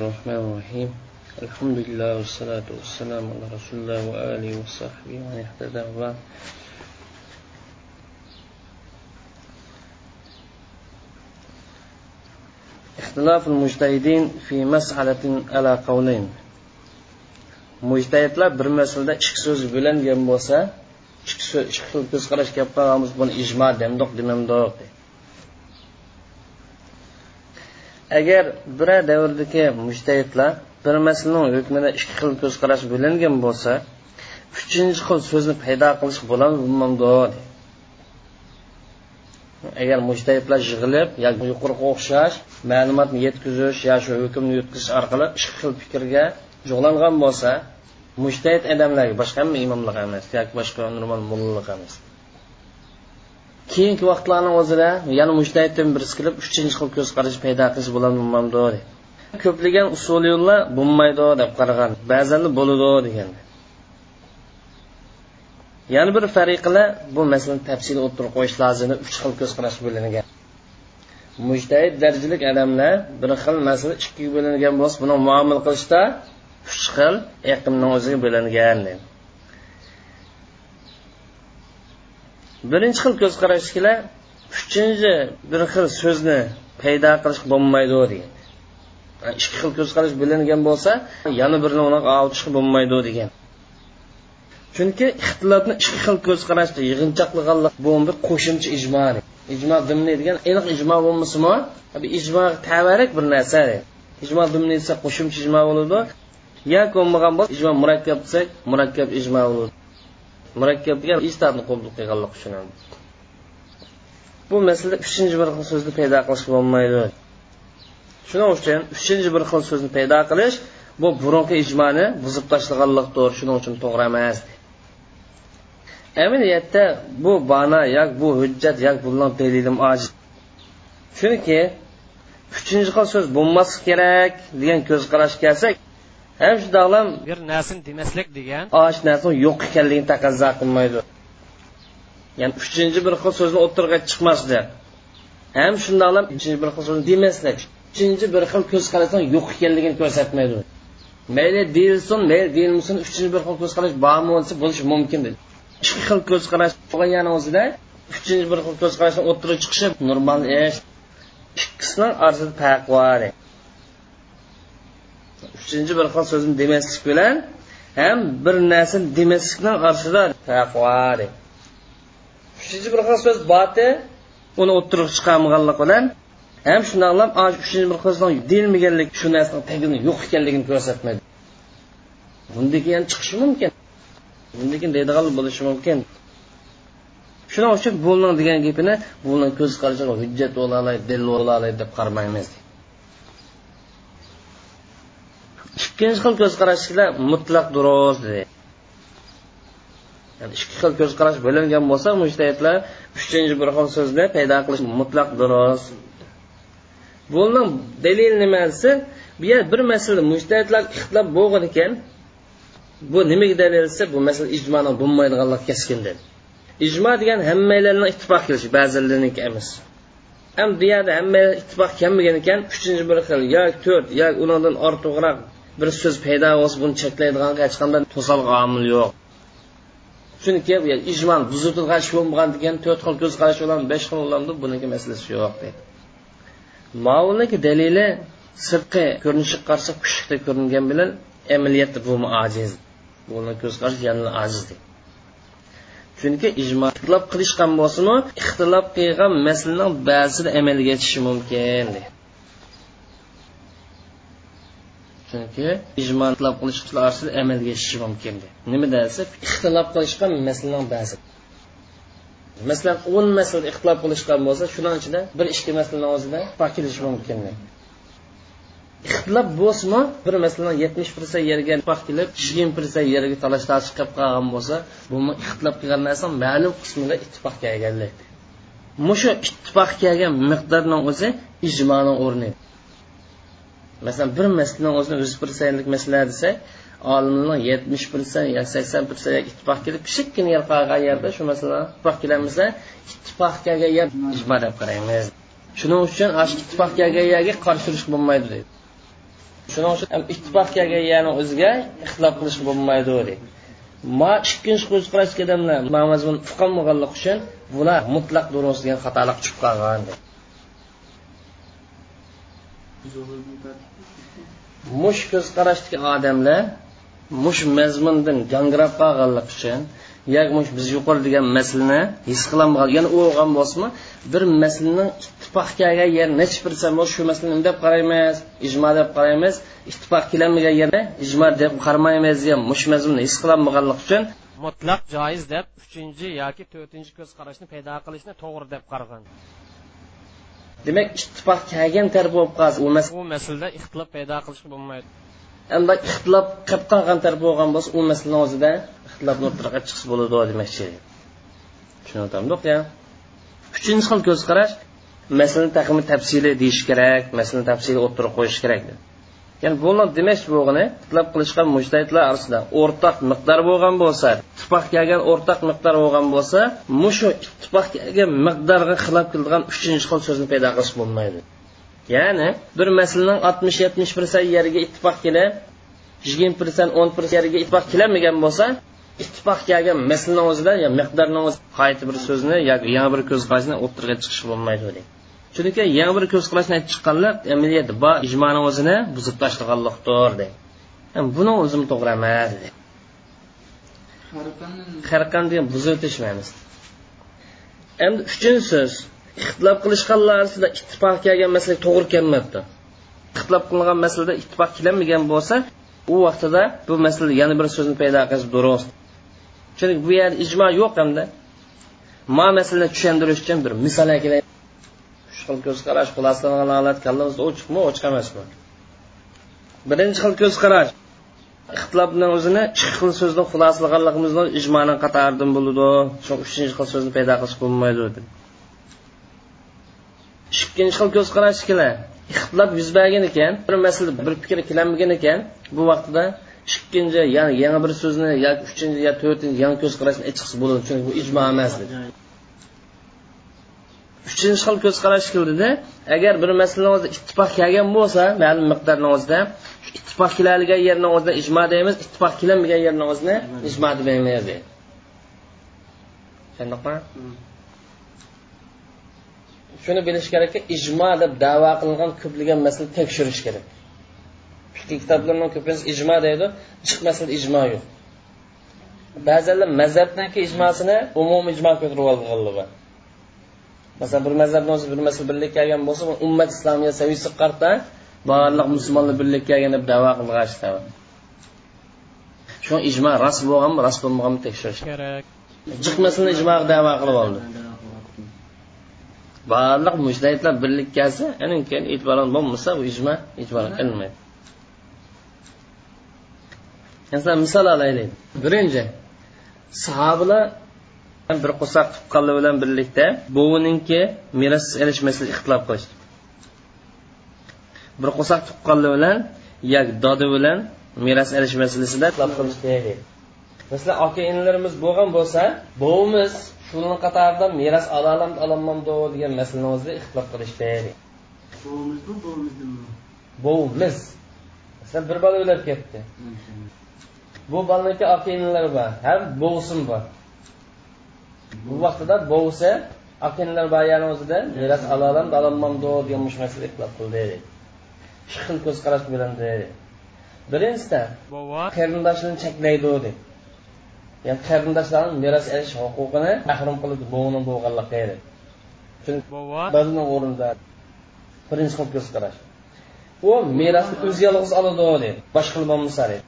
الرحمن الرحيم الحمد لله والصلاة والسلام على رسول الله وآله وصحبه ومن اهتدى بعد اختلاف المجتهدين في مسألة على قولين mujtahidlar bir masalada ikki so'z bo'lingan bo'lsa ikki xil ko'z qarash gap qilamiz buni ijmo demdoq demamdoq. deydi agar bir davrdagi mujtahidlar bir masalani hukmida ikki xil ko'z qarash bo'lingan bo'lsa uchinchi xil so'zni paydo qilish bo'ladimi bo'lmamdi agar mujtahidlar yig'ilib yoki yuqoriga o'xshash ma'lumotni yetkazish yo shu hukmni yetkazish orqali ikki xil fikrga jug'langan bo'lsa mujtahid odamlarga boshqa hamma imomlar emas yoki boshqa normal mullalar emas. Keyingi vaqtlarni o'zida yana mujtahiddan birisi kelib uchinchi xil ko'z qarash paydo qilish bo'ladimi ko'plagan usul yo'llar bo'lmaydi deb qaragan ba'zan bo'ladi degan yana bir fariqlar bu masalani tafsil o'tirib qo'yish lozim uch xil ko'z qarash bo'lingan mujtahid darajalik odamlar bir xil masala ikkiga bo'lingan bo'lsa buni muomala qilishda uch xil iqimni o'ziga bo'lingan birinchi xil ko'z qarashkilar uchinchi bir xil so'zni paydo qilish bo'lmaydi degan. Ikki xil ko'z qarash bilingan bo'lsa yana birini unaqa avtishga bo'lmaydi degan. Chunki ixtilotni ikki xil ko'z qarashda yig'inchoqlaganlik bu bir qo'shimcha ijmo ijmo dimni degan aniq ijmo bo'lmasimi ijmo tavarak bir narsa ijmo dimni desa qo'shimcha ijmo bo'ladi yoki bo'lmagan bo'lsa ijmo murakkab desak murakkab ijmo bo'ladi. Murakkab degan istabni qabul qilganlik uchun bu masalada uchinchi bir xil so'zni paydo qilish bo'lmaydi. Shuning uchun uchinchi bir xil so'zni paydo qilish bu burungi ijmoni buzib tashlaganlikdir shuning uchun to'g'ri emas. Amaliyatda bu bana yak bu hujjat yak bundan dalilim ojiz. Chunki uchinchi xil so'z bo'lmasligi kerak degan ko'z qarash kelsak ham shundoqlam bir narsani demaslik degan. Osh narsani yo'q ekanligini taqozo qilmaydi. Ya'ni uchinchi bir xil so'zni o'ttirg'a chiqmaslik ham shundoqlam uchinchi bir xil so'zni demaslik. Uchinchi bir xil ko'z qarashdan yo'q ekanligini ko'rsatmaydi. Mayli deyilsin mayli deyilmasin uchinchi bir xil ko'z qarash bormi bo'lsa bo'lishi mumkin deydi ikki xil ko'z qarash bo'lgani o'zida uchinchi bir xil ko'z qarashdan o'ttirib chiqishi normal ish. Ikkisini orasida farq bor uchinchi bir xil so'zni demaslik bilan ham bir narsani demaslikni qarshida taqvo bor uchinchi bir xil so'z boti uni o'ttirib chiqarmaganlik bilan ham shundoqlam uchinchi bir xil so'z deyilmaganlik shu narsani tagini yo'q ekanligini ko'rsatmaydi bundan keyin chiqishi mumkin. Bundan keyin deydigan bo'lishi mumkin. Shuning uchun bo'lning degan gapini buni ko'z qarashiga hujjat bo'la oladi dalil bo'la oladi deb qaramaymiz ikkinchi xil ko'z qarashlar mutlaq durust deydi yani ikki xil ko'z qarash bo'lingan bo'lsa mujtahidlar uchinchi bir xil so'zni paydo qilish mutlaq durust buning dalil nima desa bu yer bir masala mujtahidlar ixtilof bo'lgan ekan bu nimaga dalil desa bu masala ijmoni bo'lmaydiganlar keskin dedi. Ijmo degan hammalarni ittifoq qilish ba'zilarniki emas. Ham bu yerda hamma ittifoq kelmagan ekan uchinchi bir xil yoki to'rt yoki undan ortiqroq bir so'z paydo bo'lsa buni cheklaydigan hech qanday to'salg'i omil yo'q. Chunki ijmon buzutilgan ish bo'lmagan degan to'rt xil ko'z qarash bilan besh xil bo'ladi buniki masalasi yo'q deydi. Mavliki dalili sirtqi ko'rinishi qarasa kuchlikda ko'ringan bilan amaliyatda bu ajiz buni ko'z qarash yana ajiz deydi. Chunki ijmo ixtilof qilishgan bo'lsinu ixtilof qilgan masalaning ba'zida amalga tushishi mumkin deydi. Chunki ijmo talab qilishlar orasida amalga oshishi mumkin nima desa ixtilof qilishgan masalaning ba'zi. Masalan o'n masala ixtilof qilishgan bo'lsa shuning ichida bir ikki masalani o'zida kelishi mumkin ixtilof bo'lsinmi bir masalan yetmish persent yerga ittifoq kelib yigirma persent yerga talash talish qilib qolgan bo'lsa bu ixtilof qilgan narsa ma'lum qismida ittifoq kelganlik mushu ittifoq kelgan miqdorning o'zi ijmoni o'rni masalan bir masalani o'zini yuz persentlik masala desa olimlar yetmish persent yo sakson persent ittifoq kelib kichikgina yer qolgan yerda shu masalan ittifoq kelamiz ittifoq kelgan yer ijmo deb qaraymiz. Shuning uchun ittifoq kelgan yerga qarshi turish bo'lmaydi deydi. Shuning uchun ittifoq kelgan yerni o'ziga ixtilof qilish bo'lmaydi deydi. Ma ikkinchi qo'zqarash odamlar mazmun uqolmaganlik uchun bular mutlaq durust degan xatolik chiqib qolgan mush ko'z qarashdagi odamlar mush mazmundan gangrab qolganlik uchun yoki mush biz yuqori degan masalani his qilolmagan yana o'lgan bo'lsinmi bir masalaning ittifoq kelgan yer nechi persent bo'lsa shu masalani deb qaraymiz ijmo deb qaraymiz ittifoq kelolmagan yerda ijmo deb qaramaymiz degan mush mazmunni his qilolmaganlik uchun mutlaq joiz deb uchinchi yoki to'rtinchi ko'z qarashni paydo qilishni to'g'ri deb qaragan demak ittifoq kelgan taraf bo'lib qolsa u u masalada ixtilof paydo qilish bo'lmaydi. Endi ixtilof qilib qolgan taraf bo'lgan bo'lsa u masalani o'zida ixtilofni o'rtaga chiqsa bo'ladi demoqchi tushunyapmiz ya. Uchinchi xil ko'z qarash masalani taqimi tafsili deyish kerak masalani tafsili o'ttirib qo'yish kerak ya'ni buni demak bo'lgani ixtilof qilishgan mujtahidlar orasida o'rtaq miqdor bo'lgan bo'lsa ittifoq kelgan o'rtaq miqdor bo'lgan bo'lsa mushu ittifoq kelgan miqdorga xilof keladigan uchinchi xil so'zni paydo qilish bo'lmaydi. Ya'ni bir masalaning oltmish yetmish persent yeriga ittifoq kelib yigirma persent o'n persent yeriga ittifoq kelolmagan bo'lsa ittifoq kelgan masalani o'zida yo miqdorni o'zi qayta bir so'zni yoki yana bir ko'z qarashni o'ttirga chiqish bo'lmaydi deydi chunki yana bir ko'z qarashni aytib chiqqanlar amaliyatda bor ijmoni o'zini buzib tashlaganlikdir deydi buni o'zim to'g'ri emas deydi harqan degan buzib o'tishmaymiz endi uchinchi so'z ixtilof qilishganlar orasida ittifoq kelgan masala to'g'ri kelmabdi. Ixtilof qilingan masalada ittifoq kelolmagan bo'lsa u vaqtida bu masala yana bir so'zni paydo qilish durust. Chunki bu yerda ijmo yo'q hamda. Ma masalani tushuntirish uchun bir misol xil ko'z qarash xulosalangan holat kallamizda ochiqmi ochiq emasmi? Birinchi xil ko'z qarash ixtilobni o'zini ikki xil so'zni xulosalaganligimizni ijmoni qatoridan bo'ladi shu uchinchi xil so'zni paydo qilish bo'lmaydi deb ikkinchi xil ko'z qarash ixtilob ixtilof yuz bergan ekan bir masala bir fikr kelolmagan ekan. Bu vaqtda ikkinchi ya'ni yana bir so'zni yoki uchinchi yo to'rtinchi yangi ko'z qarashni aytishsa bo'ladi chunki bu ijmo emas uchinchi xil ko'z qarash qildida agar bir masala o'zida ittifoq kelgan bo'lsa ma'lum miqdor o'zida ittifoq keladigan yerni ijma ijmo deymiz ittifoq kelolmagan yerni o'zini ijmo demaymiz deydi. Tushundikmi shuni bilish kerakki ijmo deb davo qilingan ko'plagan masala tekshirish kerak. Fiqh kitoblarni ko'pincha ijmo deydi jiq masala ijmo yo'q. Ba'zanlar mazhabniki ijmosini umumiy ijmo ko'tarib olganlar bor. Masalan bir mazhabni o'zi bir masala birlik kelgan bo'lsa ummat islomiya saviyasi qarta barliq musulmonlar birlik kelgan deb davo qilg'ashdi shu ijmo rost bo'lganmi rost bo'lmaganmi tekshirish. Kerak. Jiq masalani ijmo davo qilib oldi. Barliq mushtahidlar birlik kelsa e'tiboran bo'lmasa u ijmo e'tiboran qilinmaydi. Masalan misol olaylik. Birinchi sahobalar bir qo'saq tuqqanlar bilan birlikda buvininki meros erishmaslik ixtilof qilishdi bir qo'saq tuqqanlar bilan yak dodi bilan meros erish masalasida ixtilof qilishdi masalan aka inilarimiz bo'lgan bo'lsa buvimiz shuni qatorida meros olalam ololmamdi degan masalani o'zida qilishdi buvimizmi buvimiznimi buvimiz masalan bir bola o'lib ketdi. Bu bolaniki aka inilar bor ham buvsim bor vaqtida buvisi aka inilar borgani o'zida meros olalam ololmamdi degan mush masala ixtilof qildi shu xil ko'z qarash bilan birinchisida qarindoshini cheklaydi deydi ya'ni qarindoshlarni meros olish huquqini mahrum qiladi buvini bo'lganligi chunki bizni o'rinda birinchi xil ko'z qarash u merosni o'zi yolg'iz oladi deydi boshqa bo'lmasa deydi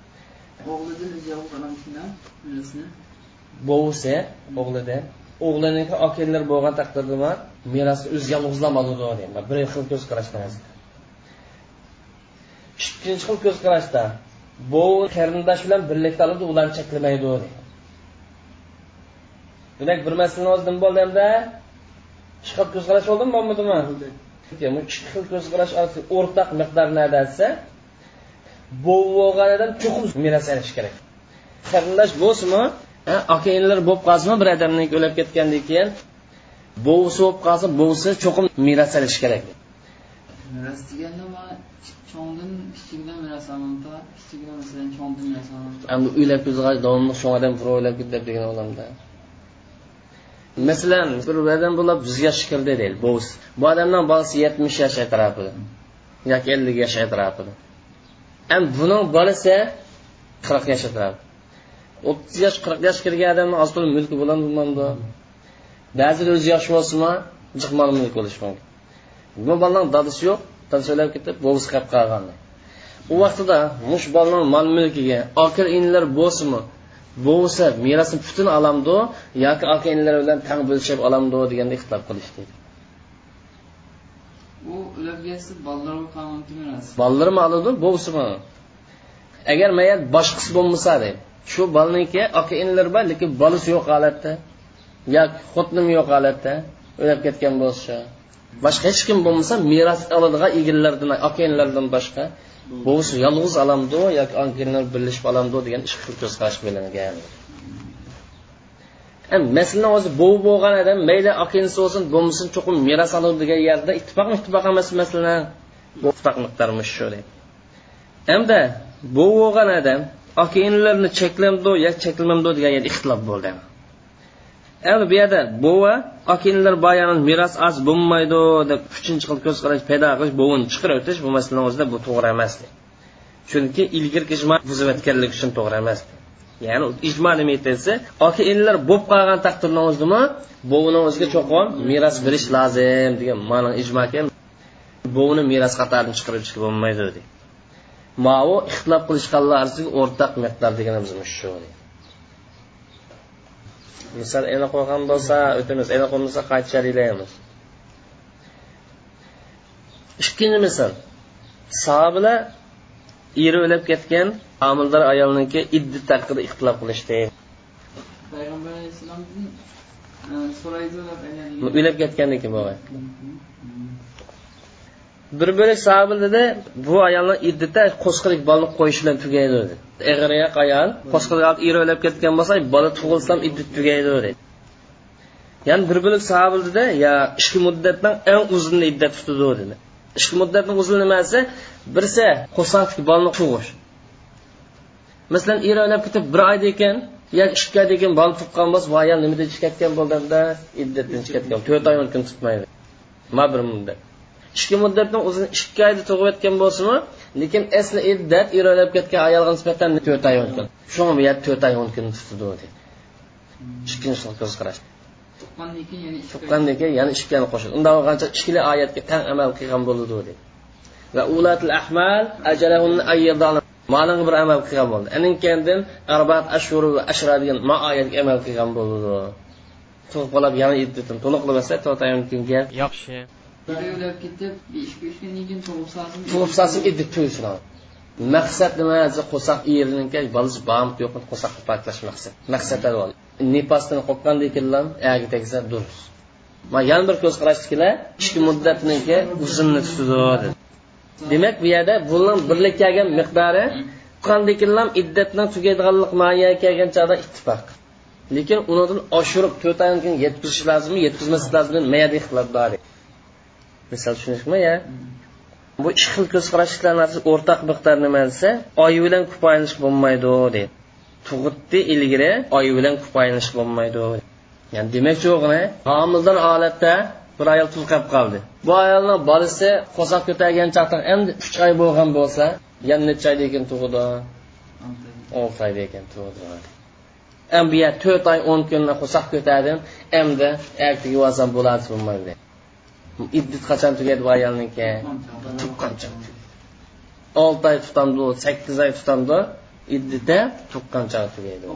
buvisi o'g'lidan o'g'liniki okeanlar bo'lgan taqdirda merosni o'zi yolg'izlamadi deydi bir xil ko'z qarashdan ikkinchi xil ko'z qarashda bu qarindosh bilan birlikda oladi ularni cheklamaydi demak bir masalani o'zi nima bo'ldi endi ikki xil ko'z qarash bo'ldimi bo'lmadimi? Ikki xil ko'z qarash orasida o'rtaq miqdor nada desa bu bo'lganidan chuqur meros olish kerak. Qarindosh bo'lsinmi aka inilar bo'lib qolsinmi bir odamning o'lib ketgandan keyin? Buvisi bo'lib qolsa buvisi cho'qim meros olish kerak. Miras deganda cho'ngdan kichikdan miras olmoqda kichikdan masalan cho'ngdan miras olmoqda endi o'ylab ko'zg'ach davomli shu odam bir o'ylab ketdi degan odamda. Masalan bir odam bo'lib yuz yoshga kirdi deydi bu bu odamdan bolasi yetmish yosh atrofida yoki ellik yosh atrofida. Endi buning bolasi qirq yosh atrofida o'ttiz yosh qirq yosh kirgan odamni oz pul mulki bo'ladi bo'lmadi ba'zida o'zi yosh bo'lsinmi jiqmol mulk bo'lishi mumkin. Bu bolaning dadasi yo'q dadasi o'lib ketib bo'lg'isi qolib qolgan u vaqtida mush bolaning mol mulkiga aka inlar bo'lsinmi bo'lsa merosni butun olamdi yoki aka inlar bilan tang bo'lishib olamdi deganda ixtilof qilishdi. U o'lib bolalarmi oladi bo'lsinmi? Agar mayat boshqasi bo'lmasa deydi shu bolaniki aka inlar bor lekin bolasi yo'q holatda. Yoki xotinim yo'q holatda. O'lib ketgan bo'lsa. Boshqa hech kim bo'lmasa meros oladigan egallardan aka inlardan boshqa. Bo'lsa yolg'iz olamdu yoki akalar birlashib olamdu degan ish ko'z qarash bilingan masalan o'zi bo'v bo'lgan odam mayli akinisi bo'lsin bo'lmasin cho'qim meros oladi degan yerda ittifoq ittifoq emas masalan. Bu ittifoq miqdorimiz shu endi bo'v bo'lgan odam aka inlarni cheklamdi yo cheklamdi degan yerda ixtilof bo'ldi. Endi bu yerda bova aka inlar boyani meros oz bo'lmaydi deb uchinchi xil ko'z qarash paydo qilish bovini chiqarib o'tish bu masalani o'zida bu to'g'ri emas. Chunki ilgirki ijmo buzib o'tganlik uchun to'g'ri emas. Ya'ni ijmo nima aytilsa aka inlar bo'lib qolgan taqdirda o'zimi bovini o'ziga cho'qim meros berish lozim degan ma'no ijmo ekan. Bovini meros qatoridan chiqarib chiqib bo'lmaydi deydi mau ixtilof qilishganlar orasiga o'rtaq miqdor deganimiz shu misol aniq qo'ygan bo'lsa o'tamiz aniq bo'lmasa qayta sharhlaymiz ikkinchi misol. Sahobalar eri o'lib ketgan homildor ayolniki iddat haqida ixtilof qilishdi payg'ambar alayhissalomdan so'raydi o'lib ketgandan keyin bo'lgan bir bo'lak sahoba dedi bu ayolni iddita qo'shqilik bolani qo'yish bilan tugaydi dedi. Eg'riyoq ayol qo'sqilik eri o'lib ketgan bo'lsa bola tug'ilsam iddat tugaydi dedi. Ya'ni bir bo'lak sahoba dedi ya ishki muddatdan eng uzun iddat tutadi dedi. Ishki muddatning uzun nimasi? Birsa qo'saqdiki bolani tug'ish. Masalan eri o'lib ketib bir oyda ekan yo ikki oyda ekan bola tuqqan bo'lsa bu ayol nimada ichib ketgan bo'ldida iddatdan chiqib ketgan to'rt oy mumkin tutmaydi. Ma bir muddat. Ikki muddatni o'zini ikki oyda tug'ib o'tgan bo'lsinmi lekin asli iddat irodab ketgan ayolga nisbatan to'rt oy o'n kun. Shu bu to'rt oy o'n kun tutadi deydi ikkinchi xil ko'z qarash tuqqandan keyin yana ikkani qo'shadi unda qancha ikkili oyatga tang amal qilgan bo'ladi deydi va ulatul ahmal ma'lum bir amal qilgan bo'ldi. Anin keyin arbat ashhur va ashra degan ma oyatga amal qilgan bo'ladi tug'ib qolib yana iddatini to'liqlamasa to'rt oy o'n kunga yaxshi o'lib ketib besh uch kundan keyin maqsad nima? Qo'saq eriniki bolasi bormi yo'qmi qo'saqni paklash maqsad. Maqsad nipasdan qo'rqqandan keyin agi tegsa durust. Man yana bir ko'z qarashdikilar ikki muddatniki uzunni tutadi demak bu yerda bular birlik kelgan miqdori tuqqandan keyin iddatdan tugaydiganlik mayaga kelgan chog'da ittifoq. Lekin unidan oshirib to'rt oydan keyin yetkazish lozimmi yetkazmaslik lozim mayada ixtilof bor misol tushunishmi ya? Bu ikki xil ko'z narsa o'rtaq miqdor nima desa oy bilan kupoyanish bo'lmaydi deydi tug'itdi ilgari oy bilan kupoyanish bo'lmaydi ya'ni demakchi o'g'li homildor holatda bir ayol tug'ib qoldi. Bu ayolni bolasi qo'soq ko'targan chaqda endi uch oy bo'lgan bo'lsa yana necha oyda ekan tug'di? Olti oyda ekan tug'di. Endi bu yer to'rt oy o'n kunni qo'soq ko'tardim endi ertaga yuvasam bo'ladi bo'lmaydi iddat qachon tugaydi bu ayolniki? Tuqqancha olti oy tutamdi sakkiz oy tutamdi iddati tuqqancha tugaydi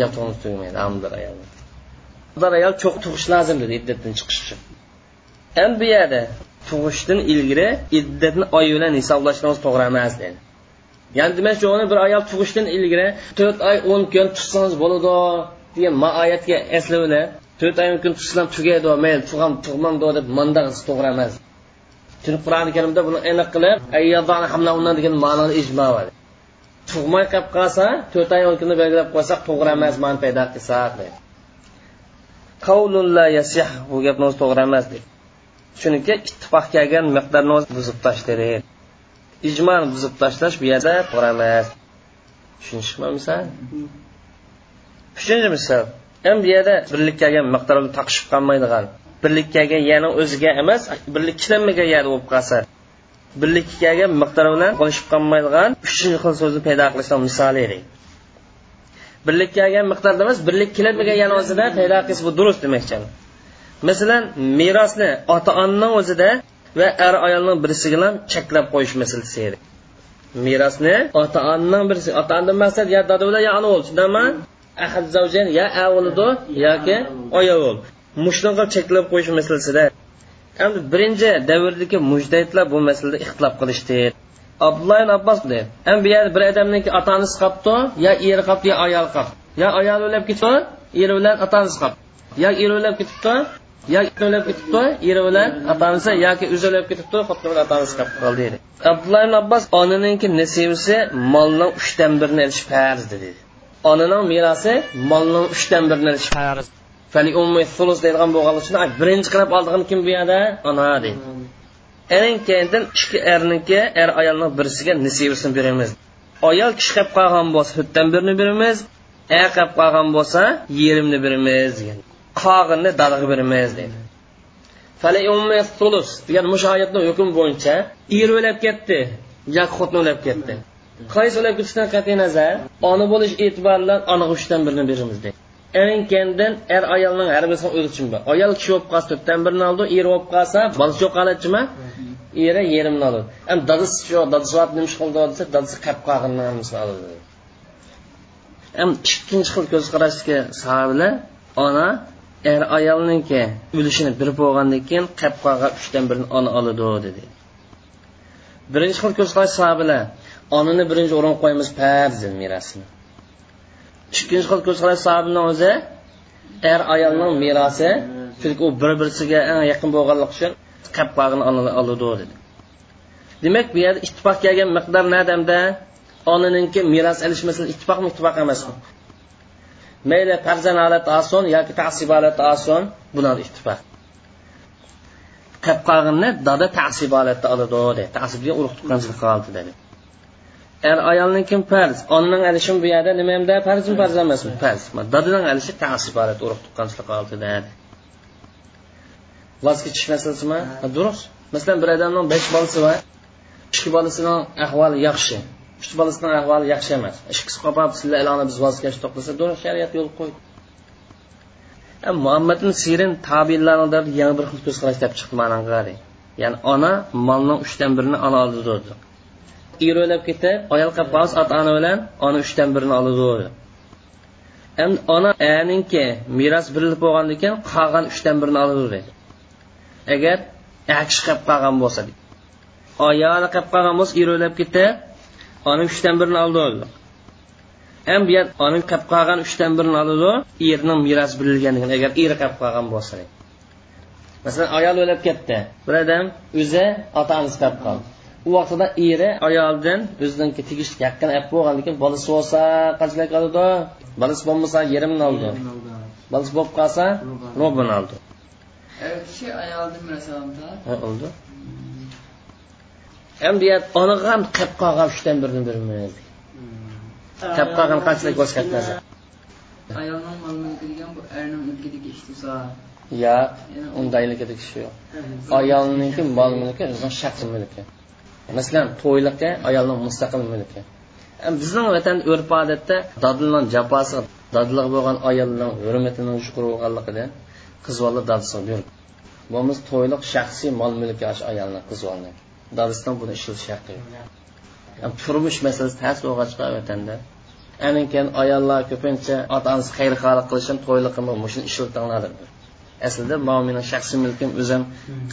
yo to'ng'iz tugamaydi amdir ayol. Bir ayol cho'q tug'ish lozim dedi iddatdan chiqish uchun. Endi bu yerda tug'ishdan ilgari iddatni oy bilan hisoblashimiz to'g'ri emas dedi. Ya'ni demak o'g'li bir ayol tug'ishdan ilgari to'rt oy o'n kun tutsangiz bo'ladi degan oyatga eslab to'rt oy kun tutsam tugaydi mayli tug'am tug'mamdi deb mandag'isi to'g'ri emas. Chunki qur'oni karimda buni aniq qilib degan ma'noli ijmo bor. Tug'may qolib qolsa to'rt oy o'n kunni belgilab qo'ysak to'g'ri emas man paydo qilsak bu gapni o'zi to'g'ri emas deydi chunki ittifoq kelgan miqdorni buzib tashladi ijmoni buzib tashlash bu yerda to'g'ri emas. Tushunishmi misol uchinchi misol ham bu yerda birlik kelgan taqishib qolmaydigan. Birlikkaga kelgan yana o'ziga emas birlik ishlanmagan yerda bo'lib qolsa birlikkaga miqdor bilan qo'shib qolmaydigan uchinchi xil so'zni paydo qilishdan misoli edi birlikkaga kelgan miqdorda emas birlik kelmagan yana o'zida paydo qilish bu durust demoqchi masalan merosni ota onaning o'zida va er ayolning birisi bilan cheklab qo'yish masalasi edi merosni ota onaning birisi ota onadan maqsad yo dada bilan yo ona o'l ahad zavjayn ya avlido yoki ayol mushunaqa cheklab qo'yish masalasida. Endi birinchi davrdagi mujdaytlar bu masalada ixtilof qilishdi. Abdulloh abbos dedi ham bu yerda bir odamniki ota onasi qolibdi yo eri qolibdi yo ayol qolibdi yo ayol o'lib ketibdi eri bilan ota onasi qolibdi yo eri o'lib ketibdi yo o'lib ketibdi eri bilan ota onasi yoki o'zi o'lib ketibdi xotini bilan ota onasi qolib qoldi dedi. Abdulloh abbos onaninki nasibasi molni uchdan birini ilish farz dedi. Onaning merosi molning uchdan birini farz fali ummi sulus deydigan bo'lganligi uchun birinchi qilib oldigan kim bu yerda? Ona deydi ening keyindan ikki erniki er ayolning birisiga nisibasini beramiz. Ayol kishi qilib qolgan bo'lsa hutdan birini beramiz er qilib qolgan bo'lsa yerimni beramiz degan qog'inni deydi fali ummi sulus degan mush oyatni hukm bo'yicha er o'lib ketdi yoki xotin o'lib ketdi qaysi o'lib ketishidan qat'iy nazar? Ona bo'lish e'tibori bilan onaga uchdan birini beramiz deydi. Eng kendin er ayolning har birisini o'lchimi bor ayol kishi bo'lib qolsa to'rtdan birini oldi er bo'lib qolsa bolasi yo'q qoladimi eri yerimni oladi ham dadasi shu dadasi nima ish qildi desa dadasi qilib qolganini hammasini oladi ham ikkinchi xil ko'z qarashga sahobalar ona er ayolniki o'lishini bilib bo'lgandan keyin qilib qolgan uchdan birini ona oladi dedi birinchi xil ko'z qarash onani birinchi o'ringa qo'yamiz farz merosini ikkinchi xil ko'z qarash sahabini o'zi er ayolning merosi chunki u bir birisiga eng yaqin bo'lganlik uchun qilib oladi dedi. Demak bu yerda ittifoq kelgan miqdor nadamda onaninki meros olish ittifoqmi ittifoq emasmi mayli farzand holati oson yoki tasib holati oson bular ittifoq. Qilib qolganni dada tasib holatda oladi dedi. Tasibga urug' tuqqanchilik qoldi dedi. Er kim farz onaning alishi bu yerda nima hamda farzmi farz emasmi? Farz dadaning alishi tasib holat urug' tuqqanchilik oldida voz kechish masalasimi durust. Masalan bir odamning besh bolasi bor. Ikki bolasining ahvoli yaxshi. Uch bolasining ahvoli yaxshi emas. Ikkisi qolib sizlar ilonni biz voz kechdik desa durust shariat yo'l qo'ydi. Muhammad sirin tabiinlarni yangi bir xil ko'z qarash deb chiqdi managa ya'ni ona molning uchdan birini ona oldi dedi ketib ayol qolib qolsa ota ona bilan ona uchdan birini oladi endi ona aninki meros birilib bo'lgandan keyin qolgan uchdan birini oladi agar akish qilib qolgan bo'lsa ayoli qilib qolgan bo'lsa er ketib ona uchdan birini oldi ham bu yer ona qilib qolgan uchdan birini oladi erning meros birilgandan agar eri qilib qolgan bo'lsa. Masalan ayol o'lib ketdi. Bir odam o'zi ota onasi qilib qoldi. U vaqtida eri ayoldan o'ziniki tegishli yaqin olib bo'lgandan keyin bolasi bo'lsa qanchalik oladi bolasi bo'lmasa yerimni oldi. Bolasi bo'lib qolsa robini oldi. Kishi ayoldan oldi. Yer onaga ham qilib qolgan uchdan birini bermaydi qilib qolgan qanchalik bo'lsa ketmasa ayolning mol mulki degan bu erning mulkidagi desa yo'q undaylikida kishi yo'q. Ayolniki mol mulki o'zini shaxsiy mulki masalan to'yliqqa ayolning mustaqil mulki. Bizning vatan urf odatda dadilning jafosi dadiliq bo'lgan ayolning hurmatini shukur bo'lganligidan qiz bola dadisiga berib to'yliq shaxsiy mol mulki ayolni qiz bolani dadisidan buni ishlatish haqqi yo'q. Turmush masalasi tas bo'lg'achqa vatanda. Anin keyin ayollar ko'pincha ota onasi xayr xoliq qilishim to'yliqimi shuni ishlatinglar aslida meni shaxsiy mulkim o'zim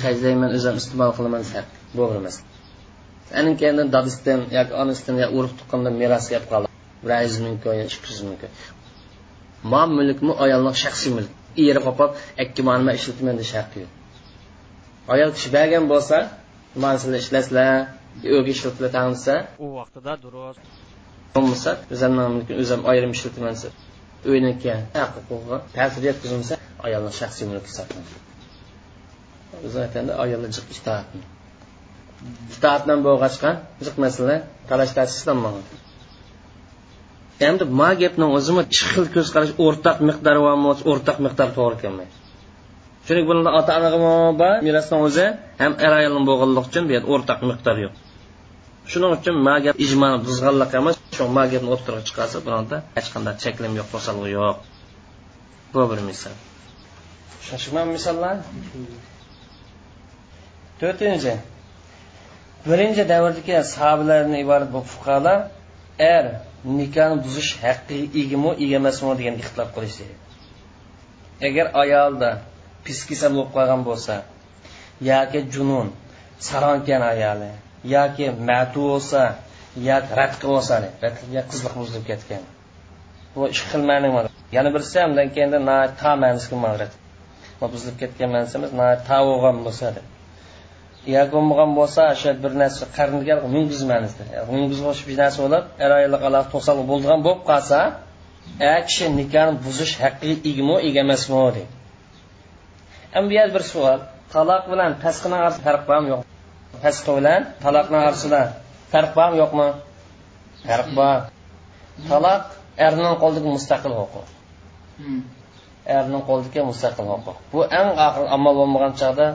qaydayman o'zim iste'mol qilaman bu emas anin keyin dadisidan yoki onasidan yo urug' tuqqandan meros kelib qoldi. Bir yuz ming yo ikki yuz ming mol mulkmi ayolning shaxsiy mulk. Eri qopab ikki manma ishlataman deyish haqqi yo'q. Ayol kishi bergan bo'lsa mana sizlar ishlasizlar uyga ishlatib desa u vaqtida durust. bo'lmasa o'zimni o'zim ayrim ishlataman desa uyniki huquqi ta'sir yetkazilmasa ayolning shaxsiy mulki hisoblanadi. Biz aytganda ayollar jiq itoatdan itoat qiziq bo'lg'achqa masala talash tashishlanmagan endi ma gapni o'zimi ikki xil ko'zqarash o'rtaq miqdor va o'rtaq miqdor to'g'ri kelmaydi. Chunki bunda ota ona bor merosni o'zi ham er ayolni bo'lganligi uchun bu yerda o'rtaq miqdor yo'q. Shuning uchun ma gap ijmoni buzganlik emas shu ma gapni o'ttirib chiqarsa bunda hech qanday cheklim yo'q to'salg'i yo'q. Bu bir misol. Tushunishmi misollar. To'rtinchi. Birinchi davrdagi sahobalardan iborat bu fuqarolar er nikohni buzish haqqiga egami ega emasmi degan ixtilof qilishdi. Agar ayolda piskisal bo'lib qolgan bo'lsa yoki junun saronkan ayoli yoki matu bo'lsa yoki ratqi bo'lsa qizliq buzilib ketgan. Bu ish xil yana birisi undan keyin ta ma'nisi buzilib ketgan ma'nosimiz ta bo'lgan bo'lsa deb bo'lmagan bo'lsa o'sha bir narsa ma'nosida munguz o'sha bir narsa bo'lib er ayollik aloq to'sal bo'ldigan bo'lib qolsa a kishi nikohni buzish haqqiga egmi ega emasmi deydi. Bu yer bir savol taloq bilan tasqini orasida farq bormi yo'q. Tasqi bilan taloqni orasida farq bormi yo'qmi? Farq bor taloq erning qo'lidagi mustaqil huquq erning qo'lidagi mustaqil huquq bu eng oxir amal bo'lmagan chog'da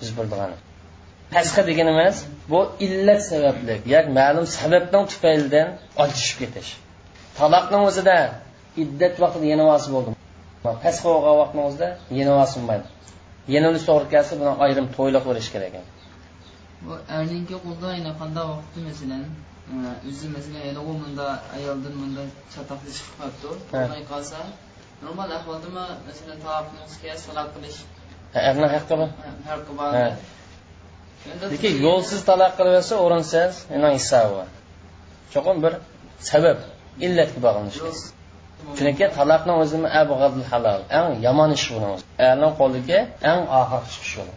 biz bildigani degani emas bu illat sababli yoki ma'lum sababning tufaylidan ajrashib ketish. Taloqning o'zida iddat vaqtida yana bo'ldi. Pasqa bo'lgan vaqtni o'zida yana vosinmaydi yana to'g'ri kelsa buni ayrim to'yliq bo'lishi kerak ekan. Bu erninki qo'lda ayni qanday vaqtda masalan o'zi masalan u bunda ayoldan bunda chatoqli chiqib qolibdi. Bo'lmay qolsa normal ahvoldami masalan taloqni talab qilish? Erni haqqi bor haqqi bor lekin yo'lsiz taloq yotsa o'rinsiz hisobi bor cho'qim bir sabab illatga bog'lanish chunki taloqni o'zini halol eng yomon ish buni ayolni qo'liga eng oxirgi chiqish yo'li.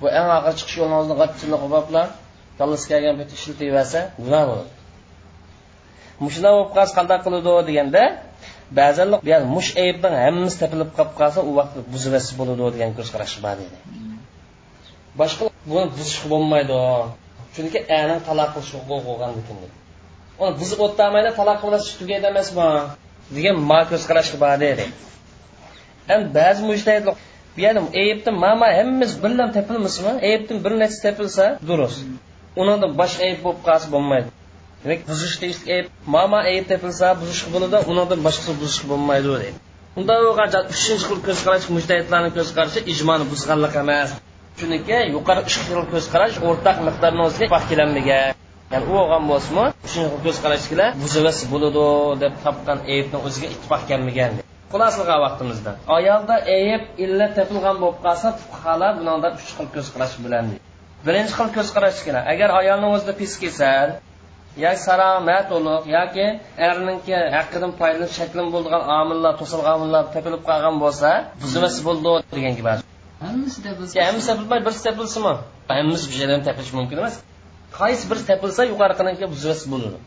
Bu eng oxirgi chiqish yo'lini o'zini g'atchilik qiliblar kallasi kelgan paytda ishlataversa gunoh bo'ladi. Mushlar bo'lib qolsa qanday qiladi deganda ba'zan mush aybning hammasi tepilib qolib qolsa u vaqt buzivasi bo'ladi degan ko'z qarash bor deydi boshqa buni buzish bo'lmaydi. Chunki ani taloq qilish huquqi bo'lgandikin uni buzib o'tolmaydi taloq qilish tugaydi emasmi? Degan ma ko'z qarashga bor deydi endi ba'zi mujtahidlar ya'ni ayibni mama hammamiz birlam tepilmasmi ayibdan bir narsa tepilsa durust. Undan boshqa ayib bo'lib qolsa bo'lmaydi. Demak buzish deyish ayb mama ayib tepilsa buzish bo'ladi unidan boshqasi buzish bo'lmaydi deydi unda uchinchi xil ko'z qarash mujtahidlarni ko'z qarashi ijmoni buzganlik emas. Shuniki yuqori uch xil ko'z qarash o'rtaq miqdorni o'ziga vaqt ya'ni u olgan bo'lsinmi uchinchi xil ko'z qarashkilar buzavas bo'ladi deb topgan aybni o'ziga ittifoq kelmagan xulosa qilgan vaqtimizda ayolda ayb illat topilgan bo'lib qolsa fuqarolar bundan uch xil ko'z qarash bilan birinchi xil ko'z qarash agar ayolni o'zida pis kasal yoki saromat ulug' yoki erninki haqqidan foydalanib shaklim bo'lgan omillar to'silgan omillar topilib qolgan bo'lsa buzavasi bo'ldi degan gap hammasi tepilsa hammasi tepilmay birisi tepilsinmi hammasi bir yerdan tepilishi mumkin emas qaysi bir tepilsa yuqoriqiniki buzvasi bo'ladi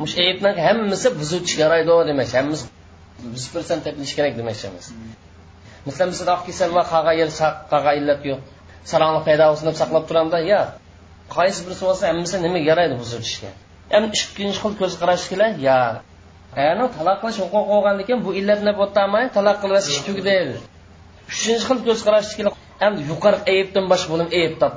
mush aybni hammasi buzuvchi yaraydi demak hammasi yuz persent tepilishi kerak demoqchi emas masalan biz oq kasal va qaga yer qaga illat yo'q salomlik paydo bo'lsin deb saqlab turamda yo qaysi birisi bo'lsa hammasi nimaga yaraydi buzilishga ham ikkinchi xil ko'z qarashgilar yo ani taloq qilish huquqi bo'lgandan keyin bu illat nima taloq qilib ish tugdaydi uchinchi xil ko'z qarashkilar endi yuqori ayibdan boshqa bo'lib ayib top.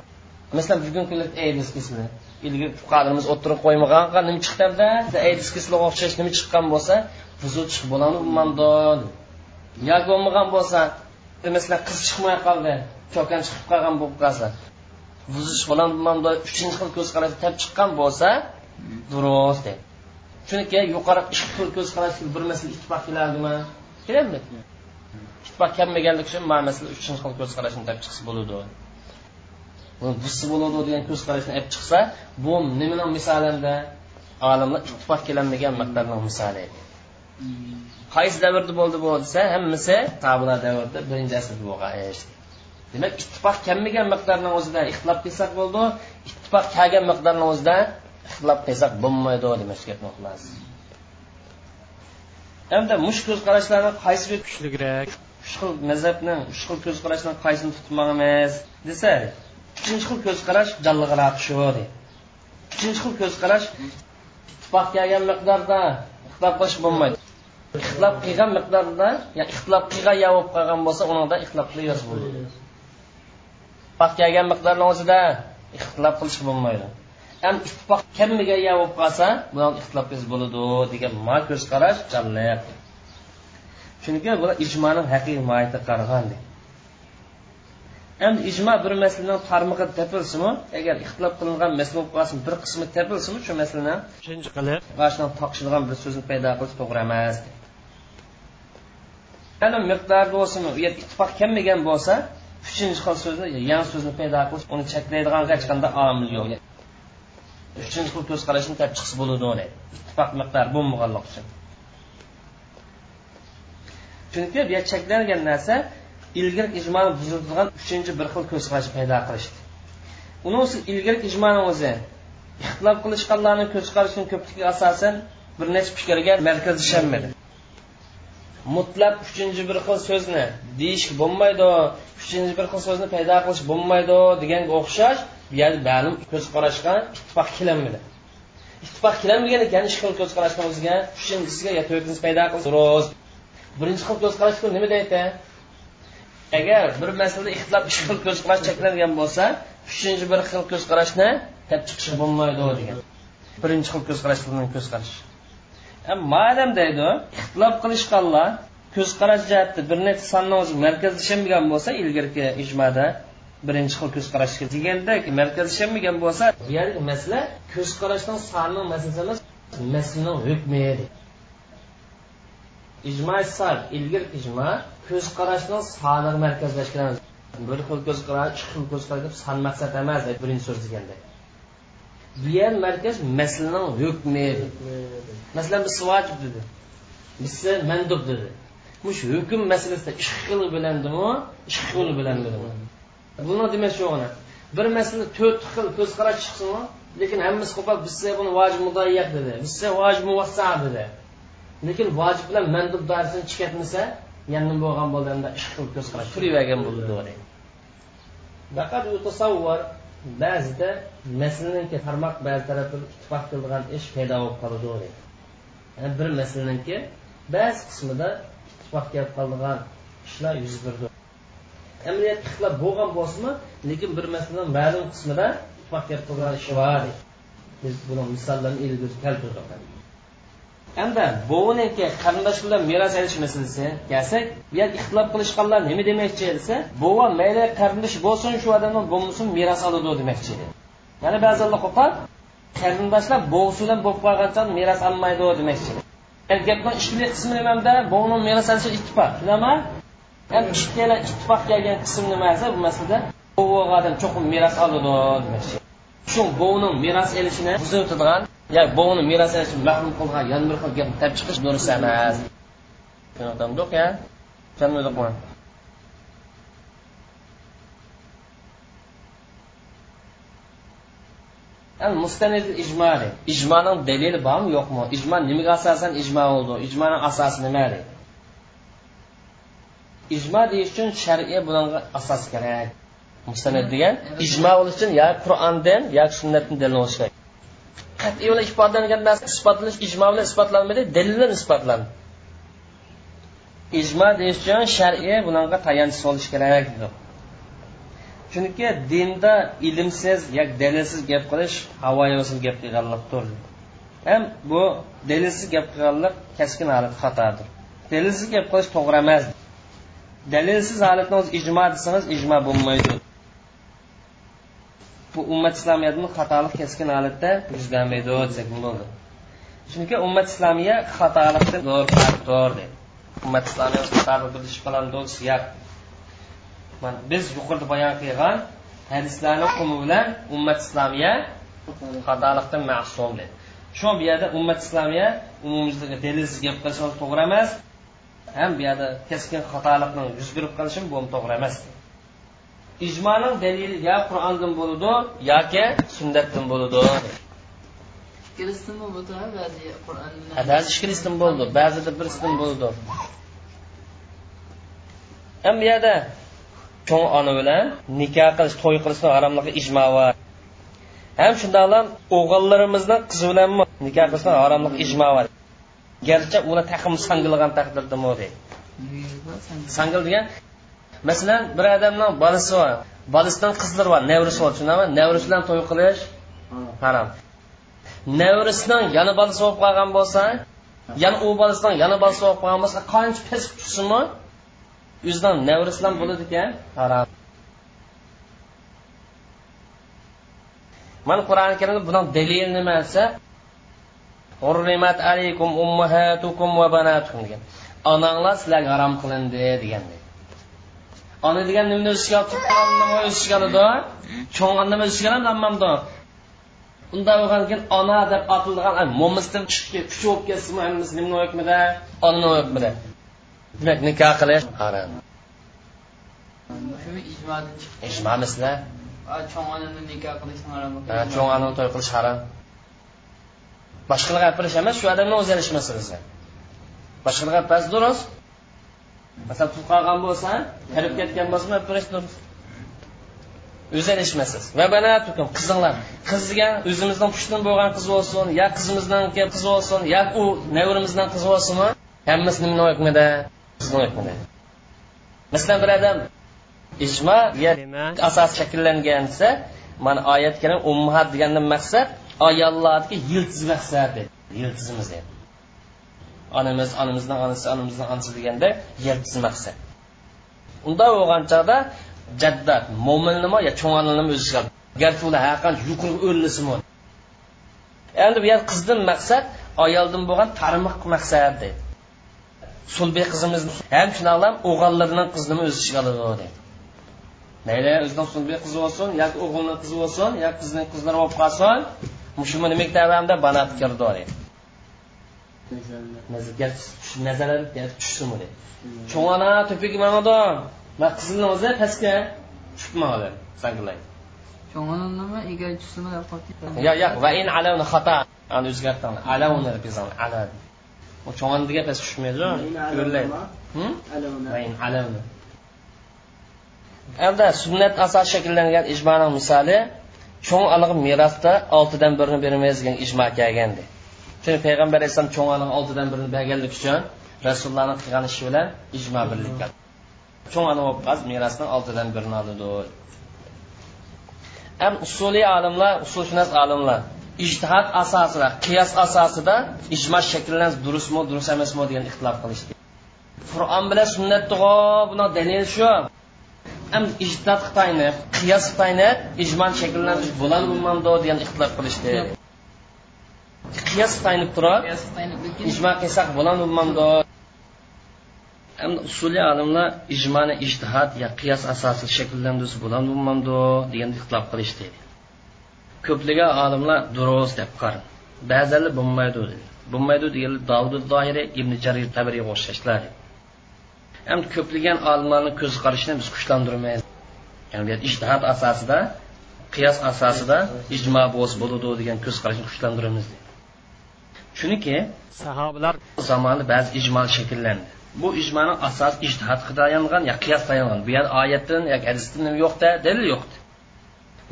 Masalan bugungi kunda aydis kasali ilgari fuqarolarimiz o'ttirib qo'ymagan nima chiqdida aydis kasaliga o'xshash nima chiqqan bo'lsa buzilchiq bo'ladi mando yoki bo'lmagan bo'lsa e, masalan qiz chiqmay qoldi chokan chiqib qolgan bo'lib qolsa buzish bilan mando uchinchi xil ko'z qarash tab chiqqan bo'lsa durust. Deb chunki yuqori ikki xil ko'z qarash bir masala ittifoq keladimi keladimi? Ittifoq kelmaganligi uchun mana masala uchinchi xil ko'z qarashni tab chiqsa bo'ladi busi bo'ladi degan ko'z qarashni olib chiqsa bu nimani misolida olimlar ittifoq kelolmagan miqdorning misoli qaysi davrda bo'ldi bu desa hammasi tabula davrida birinchi asrda bo'lgan demak ittifoq kelmagan miqdorning o'zida ixtilof qilsak bo'ldi ittifoq kelgan miqdorni o'zida ixtilof qilsak bo'lmaydi demoqchi gapni endi mush ko'z qarashlarni qaysi bir kuchliroq. Uch xil mazhabni uch xil ko'z qarashdan qaysini tutmoqmiz desa uchinchi xil ko'z qarash jonliroq shu deydi. Uchinchi xil ko'z qarash ittifoq kelgan miqdorda ixtilof qilish bo'lmaydi. Ixtilof qilgan miqdorda ixtilof qilgan yo bo'lib qolgan bo'lsa unida ixtilof qilaversa bo'ladi ittifoq kelgan miqdorni o'zida ixtilof qilish bo'lmaydi ham ittifoq kammiga yo bo'lib qolsa bular ixtilof bo'ladi degan ma ko'z qarash jonliq chunki bular ijmoning haqiqiy mohiyatiga qaragan endi ijmo bir masalaning tarmog'i topilsinmi agar ixtilof qilingan masala bo'lib qolsin bir qismi topilsinmi shu masalani? Uchinchi qilib. Boshdan taqishilgan bir so'zni paydo qilish to'g'ri emas. Ana miqdorda bo'lsin u yerda ittifoq kelmagan bo'lsa uchinchi xil so'zni yangi so'zni paydo qilish uni cheklaydigan hech qanday omil yo'q uchinchi xil ko'z qarashni tap chiqsa bo'ladi o'ylaydi ittifoq miqdor bo'lmaganlik uchun. Chunki bu cheklangan narsa ilgari ijmoni buzilgan uchinchi bir xil ko'z qarash paydo qilishdi uni o'zi ilgari ijmoni o'zi ixtilof qilishganlarni ko'z qarashini ko'pligiga asosan bir necha fikrga markazlashanmadi mutlaq uchinchi bir xil so'zni deyish bo'lmaydi uchinchi bir xil so'zni paydo qilish bo'lmaydi deganga o'xshash ma'lum ko'z qarashga ittifoq kelinmadi. Ittifoq kelinmagan ekan ikki xil ko'z qarashni o'ziga uchinchisiga yo to'rtinchisi paydo qilsa birinchi xil ko'z qarash nima deydi? Agar bir masalada ixtilof ikki xil ko'z qarash cheklangan bo'lsa uchinchi bir xil ko'z qarashni tap chiqish bo'lmaydi degan. Birinchi xil ko'z qarash ko'z qarash madam deydi ixtilof qilishganlar ko'z qarash jihati bir necha sonni o'zi markazlashmagan bo'lsa ilgarigi ijmoda birinchi xil ko'z qarash degandek bo'lsa bu yergi masala ko'z qarashning sonni masalasi emas masalaning hukmi ijmo sal ilgir ijmo ko'z qarashning soniga markazlashgan. Bir xil ko'zqarash ikki xil ko'z qarash deb san maqsad emas birinchi so'z deganda. Bu yer markaz masalaning hukmi masalan biz vojib dedi. Biz mandub dedi. Mush hukm masalasida ikki xil bilandimi ikki xil bilanmadimi buni demak shu bir masala to'rt xil ko'z qarash chiqsinmi lekin hammasi qo'pol bizsa buni vojib mudoyyak dedi. Bizsa vojib muvassa dedi. Lekin vojib bilan mandub doirasini chiqatmasa yana bo'lgan bo'lganda ikki xil ko'z qarash turavergan bo'ldi faqat tasavvur ba'zida maslaniki tarmoq ba'zi tarafda ittifoq qiladigan ish paydo bo'lib qoladi yani bir maslaniki ba'zi qismida ittifoq kelib qoladigan ishlar yuz berdi amaliyot ixtilof bo'lgan bo'lsinmi lekin bir masalan ma'lum qismida ittifoq kelib qolgan bor biz buni misollarni ilgari keltirdik endi bovuniki qarindosh bilan meros olish masalasi kelsak bu yer ixtilof qilishganlar nima demoqchi desa bova mayli qarindosh bo'lsin shu odamdan bo'lmasin meros oladi demoqchi yana ba'zilar qo'pol qarindoshlar bovsi bilan bo'lib qolgancha meros olmaydi demoqchi gapni ishli qismi nimada bovni meros olishi ittifoq shunami ham ikkala ittifoq kelgan qism nimasi bu masalada bova odam cho'qim meros oladi demoqchi shu bovni meros olishini buzib o'tadigan ya bovni meros olishni mahrum qilgan yana bir xil gapni tap chiqish durust emas mustanid ijmo ijmoning dalili bormi yo'qmi ijmo nimaga asosan ijmo bo'ldi ijmoning asosi nima ijmo deyish uchun shar'iy bunga asos kerak. Mustanid degan ijmo bo'lish uchun yo qur'ondan yoki sunnatdan dalil bo'lishi kerak. Qat'iy bilan ifodalangan narsa isbotlanish ijmo bilan isbotlanmaydi dalil bilan isbotlan. Ijmo deyish uchun shar'iy bunga tayanch solish kerak chunki dinda ilmsiz yoki dalilsiz gap qilish havoyosiz gap qilganlikdir ham bu dalilsiz gap qilganlik kaskin holat xatodir. Dalilsiz gap qilish to'g'ri emas dalilsiz holatni o'zi ijmo desangiz ijmo bo'lmaydi. Bu ummat islomiyatni xatolik keskin holatda yuzlanmaydi desak bo'ladi. Chunki ummat islomiya xatolikdan zo'r deydi ummat islomiya xatolik bilish qiladi siyaq biz yuqorida bayon qilgan hadislarni hukmi bilan ummat islomiya xatolikdan ma'sum deydi shu bu yerda ummat islomiya umumizga dalilsiz gap qilsangiz to'g'ri emas. Ham bu yerda keskin xatolikni yuz berib qilishi bu to'g'ri emas. Ijmoning dalili yo qur'ondan bo'ladi yoki sunnatdan bo'ladi ba'zi ikkilasidan bo'ldi ba'zida birisidan bo'ldi. Ham bu yerda cho'ng ona bilan nikoh qilish to'y qilishni haromligi ijmo bor. Ham shundoqlam o'g'illarimizni qizi bilan nikoh qilishni haromligi ijmo bor garchi ular taqim sangilgan taqdirda sangil degan masalan bir odamni bolasi bor bolasidan qizlari bor nevrisi bor tushunami nevrisi bilan to'y qilish harom. Nevrisidan yana bolasi bo'lib qolgan bo'lsa yana u bolasidan yana bolasi bo'lib qolgan bo'lsa qancha pes tushsinmi o'zidan nevrisidan bo'ladi ekan harom. Mana qur'oni karimda buni dalil nima desa hurrimat alaykum ummahatukum va banatukum degan. Onanglar sizlarga harom qilindi degan ona degan nimani o'z ichiga olib nima o'z ichiga oladi cho'ng nima o'z ichiga oladi ammamda unda bo'lgan keyin ona deb otilgan mo'misdan chiqib kuchi bo'lib ketsinmi hammasi nimani hukmida onani hukmida demak nikoh qilish harom ijmo cho'ng onani nikoh qilish harom cho'ng onani to'y qilish harom boshqalar gapirish emas shu odamni o'zi ilish masalasi boshqalar gapirish durust. Masalan pul qolgan bo'lsa kirib ketgan bo'lsa gapirish durust. O'zi ilishmasiz va banatukum qizinglar. Qizga o'zimizdan pushtin bo'lgan qiz bo'lsin yo qizimizdan qiz bo'lsin yo u nevrimizdan qiz bo'lsinmi? Hammasi nimani hukmida qizni hukmida masalan bir odam ijmo asos shakllangan desa mana oyat karim ummat degandan maqsad ayollarniki yiltiz maqsadi yiltizimiz deydi onamiz onamizni onasi onamizni onasi deganda yiltiz maqsad unda bo'lgan chog'da jaddat mo'minnimi yo cho'ng onani o'zi garchi ular haqan yuqori o'rlisimi endi bu yer qizdan maqsad ayoldan bo'lgan tarmoq maqsad deydi sulbiy qizimiz ham shunaqa o'g'illarning qizini o'z ichiga oladi dedi. Mayli o'zidan sulbiy qizi bo'lsin yoki o'g'ilni qizi bo'lsin yoki qizning qizlari bo'lib qolsin. Nima maktabimda banat kirdi deydi. Nazarlar tushsinmi deydi cho'ng ona to'piga manadan man qizilni o'zi pastga tushibman sangilaydi cho'ng'ani nima egar tushsimi deb qolibdi yo'q yo'q va in alavni xato. Ani o'zgartirdi. Alavni ala u cho'ng'ani degan past tushmaydi yo'llaydi. va endi sunnat asos shakllangan ijmoni misoli cho'ng alig'i merosda oltidan birini bermaymiz degan ijmo kelgandi chunki payg'ambar alayhissalom cho'ng alig'i oltidan birini berganlik uchun rasulullohni qilgan ishi bilan ijmo birlikka cho'ng ana bo'lib qolsa merosdan oltidan birini oladi ham usuliy olimlar usulshunos olimlar ijtihod asosida qiyos asosida ijmo shakllanish durustmi durust emasmi degan ixtilof qilishdi qur'on bilan sunnatni buni dalil shu ham ijtihod xitoyni qiyos xitoyni ijmon shakllanish bo'ladi bo'lmamdi degan ixtilof qilishdi. Qiyos xitoyni turib ijmo qilsak bo'ladi bo'lmamdi hamda usuliy olimlar ijmoni ijtihod yo qiyos asosida shakllantirsa bo'ladi bo'lmamdi degan ixtilof qilishdi. Ko'plagan olimlar durust deb qaradi ba'zilar bo'lmaydi dedi bo'lmaydi deganlar davud doiri ibn jarir tabriyga o'xshashlar ham ko'plagan olimlarni ko'z qarashini biz kuchlantirmaymiz. Ya'ni ijtihod asosida qiyos asosida ijmo bo'lsa bo'ladi degan ko'z qarashni kuchlantiramiz chunki sahobalar zamonida ba'zi ijmo shakllandi. Bu ijmoni asos ijtihodga tayangan yo qiyos tayangan. Bu yer oyatdan yoki hadisdan yo'qda dalil yo'qdi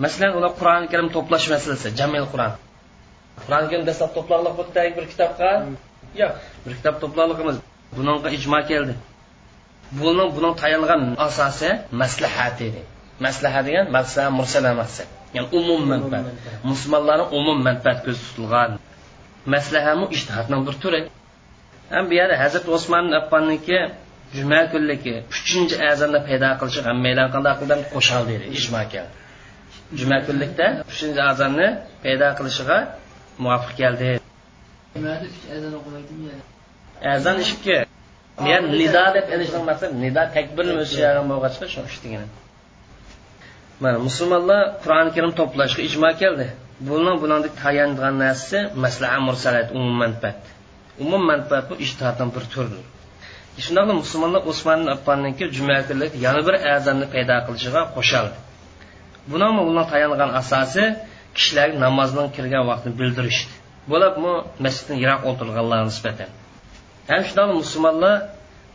masalan ular qur'oni karim to'plash masalasi jamil qur'on. Qur'oni karim dastlab to'plaqliq bo'ldi bir kitobga yo'q bir kitob to'plaqliq emas bunga ijmo keldi buning buning tayangan asosi maslahat edi. Maslahat degan maslahat mursala maqsad ya'ni umum manfaat. Musulmonlarning umum manfaat ko'zda tutilgan. Maslahamu ijtihodning bir turi. Ham bu yerda hazrati usmon affonniki juma kunligi uchinchi azonda paydo qilishi hammanglar qanday qildim qo'shal deydi ijmo keldi. Juma kunlikda uchinchi azonni paydo qilishiga muvofiq keldi. Azon ikki men nido deb ilishning maqsadi nido takbirni o'shagan bo'lg'achqa shu uchtigina mana musulmonlar qur'oni karim to'plashga ijmo keldi. Buni bunandek tayangan narsasi maslaha mursalat umum manfaat. Umum manfaat bu ijtihoddan bir turdir. Shundoqla musulmonlar usmon affonniki juma kunlik yana bir azonni paydo qilishiga qo'shildi buni ular tayangan asosi kishilar namozdan kirgan vaqtni bildirishdi. Bo'lib bu masjiddan yiroq o'tirganlarga nisbatan ham shundoq musulmonlar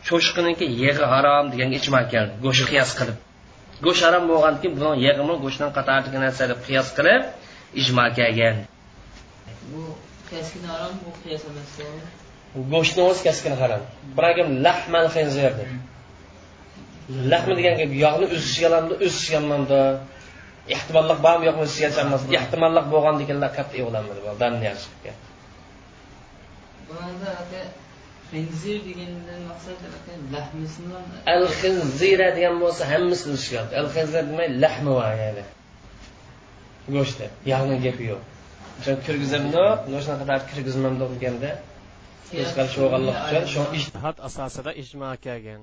cho'shqiniki yig'i harom deganga keldi go'shti qiyos qilib. Go'sht harom bo'lgandan keyin buni yig'imi go'shtdan qatoridagi narsa deb qiyos qilib ijmo kelgan bu keskin harom bu qiyos emas go'shtni o'zi keskin harom. Biroq lahmal xinzir lahmi degan gap yog'ni o'zishganlamdi o'zishganmanda ehtimollik bormi yo'qmi o'zishgachamas ehtimollik bo'lgan deganlar yaxshi bunda aka xinzir degandan maqsad lahmisini al xinzira degan bo'lsa hammasi o'zishgan al xinzir demay lahmi va ya'ni. Go'shtda yog'ni gapi yo'q. O'sha kirgizimni qadar kirgizmam deganda teskari bo'lganlik uchun shu ijtihod asosida ijmo kelgan.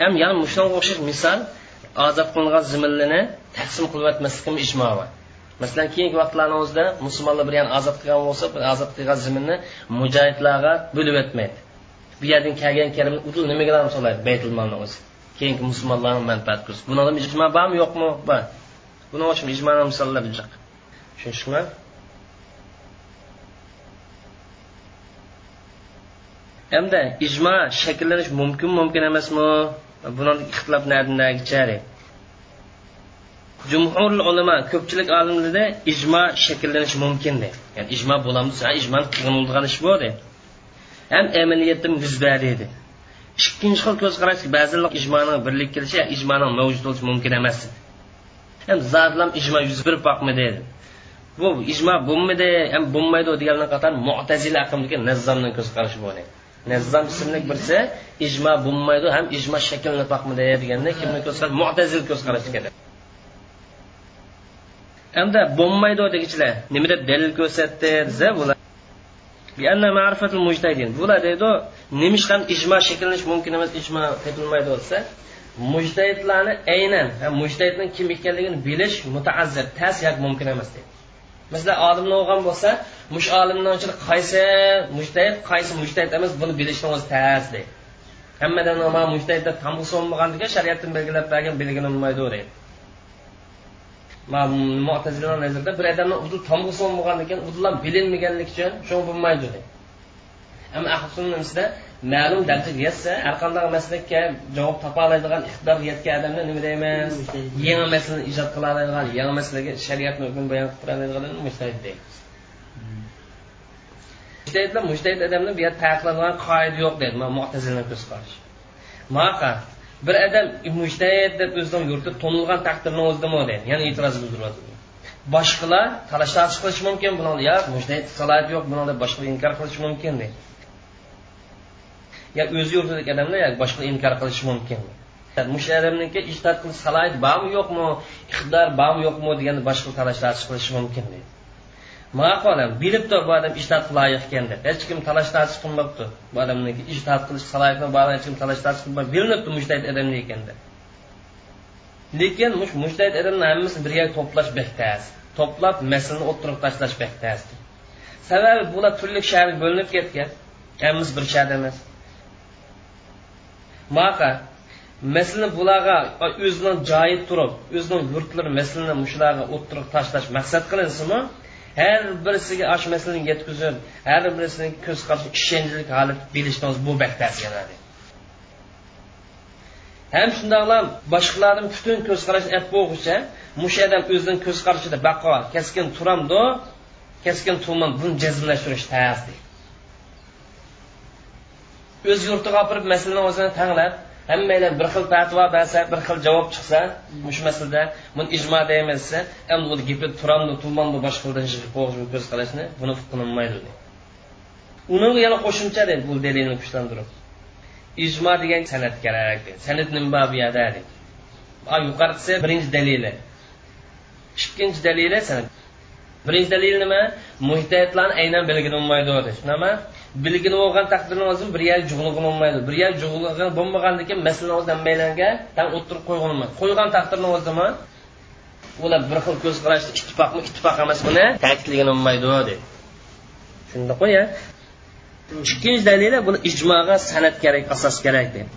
Ham yana mushunga o'xshash misol ozod qilingan zimillini taqsim qilyotmaslikmi ijmo bor? Masalan keyingi vaqtlarni o'zida musulmonlar bir yana ozod qilgan bo'lsa bir ozod qilgan ziminni mujohidlarga bo'lib o'tmaydi bu yerdan kelgan karimni udul nimaga so'laydi baytul molni o'zi. Keyingi musulmonlarni manfaat ko'rsin buni ijmo bormi yo'qmi? Bor buni uchun ijmoni misollar jiq tushunishmi? Hamda ijmo shakllanish mumkin mumkin emasmi? Buni ixtilof nagicha jumhur ulamo ko'pchilik olimlarda ijmo shakllanishi mumkin de. Ya'ni ijmo bo'lamisa ijmo qilinadigan ish bu de. Ham amaliyatda yuz berdi ikkinchi xil ko'z qarash ba'zilar ijmoning birlik kelishi ijmoning mavjud bo'lishi mumkin emas ham zotlam ijmo yuz berib boqmadi bu ijmo bo'lmadi ham bo'lmaydi deganlar qator mu'tazila aqimdagi nazzomning ko'z qarashi bo'ladi nazzom ismli birisi ijmo bo'lmaydi ham ijmo shaklini boqmadi deganda kimni ko'z mu'tazil ko'z qarash kerak. Hamda bo'lmaydi degichilar nima deb dalil ko'rsatdi desa bular bular deydi nimishqan ijmo shakllanish mumkin emas ijmo topilmaydi bo'lsa mujtahidlarni aynan mujtahidning kim ekanligini bilish mutaazzir tas yak mumkin emas deydi masalan olimni o'qigan bo'lsa mush olimni qaysi mujtahid qaysi mujtahid emas buni bilishni o'zi tas deydi hammadan mujtahidda tam degan shariatdan belgilab bergan belgini bilmaydi deydi mu'tazilalar nazarida bir odamni udul tomg'isi bo'lmagan ekan udullar bilinmaganligi uchun shu bo'lmaydi ammo ahli sunnasida ma'lum dalil yetsa har qanday masalaga javob topa oladigan iqtidor yetgan odamni nima deymiz? Yangi masalani ijod qila oladigan yangi masalaga shariatni hukm bayon qilib turadigan mujtahid deymiz. Mujtahidlar mujtahid odamni bu yerda taqiqlangan qoida yo'q deydi mu'tazilni ko'z qarash bir odam mujtahid deb o'zidan yuritib to'nilgan taqdirni o'zidami deydi yana e'tiroz bildiryapti boshqalar talash tartib qilishi mumkin buni yo'q mujtahid salohiyati yo'q buni deb boshqa inkor qilishi mumkin deydi yo o'zi yurtidagi odamlar yo boshqa inkor qilishi mumkin. Mush odamniki ijtihod qilish salohiyat bormi yo'qmi iqtidor bormi yo'qmi deganda boshqa talash tartib qilishi mumkin deydi maqolam bilibdi bu odam ijtihod loyiq ekan deb. Hech kim talash tartib qilmabdi. Bu odamniki ijtihod qilish salohiyatini bor hech kim talash tartib qilmabdi. Bilinibdi mushtahid odamni ekan deb. Lekin mush mushtahid odamni hammasini bir to'plash bektas to'plab masalani o'ttirib tashlash bektas sababi bular turli shahar bo'linib ketgan. Hammasi bir shahar emas. Maqa masalani bularga o'zining joyi turib o'zining yurtlari masalani mushularga o'ttirib tashlash maqsad qilinsimi har birisiga ash masalani yetkazib har birisini ko'z qarashi ishonchlik holat bilishimiz bu baktas yanadi ham shundoqlam boshqalarni butun ko'z qarashini ap bo'lg'icha musha odam o'zining ko'z qarashida baqo keskin turamdi keskin tuman buni jazmlashtirish tas o'z yurtiga olib borib masalani o'zini tanglab hammanglar bir xil fatvo bersa bir xil javob chiqsa shu masalada buni ijmo deymiz desa endi buni gapi turamdi turmamdi boshqa ko'z qarashni buni qilinmaydi uni yana qo'shimcha deydi bu dalilni kuchlantirib. Ijmo degan san'at kerak deydi san'at nima bor bu yerda? deydi yuqorisi birinchi dalili. Ikkinchi dalili san'at. Birinchi dalil nima? Mujtahidlarni aynan belgilanmaydi bo'lmaydi nima? Bilgin bo'lgan taqdirda o'zim bir yer jug'lig'in bo'lmaydi. Bir yer jug'lig'in bo'lmagandan keyin masalani o'zi hammalarga tan o'tirib qo'ygan qo'ygan taqdirda o'zimi? Ular bir xil ko'z qarashda ittifoqmi ittifoq emas buni. Ta'kidlagan bo'lmaydi deb shunda qo'ya ikkinchi dalili buni ijmoga san'at kerak asos kerak deb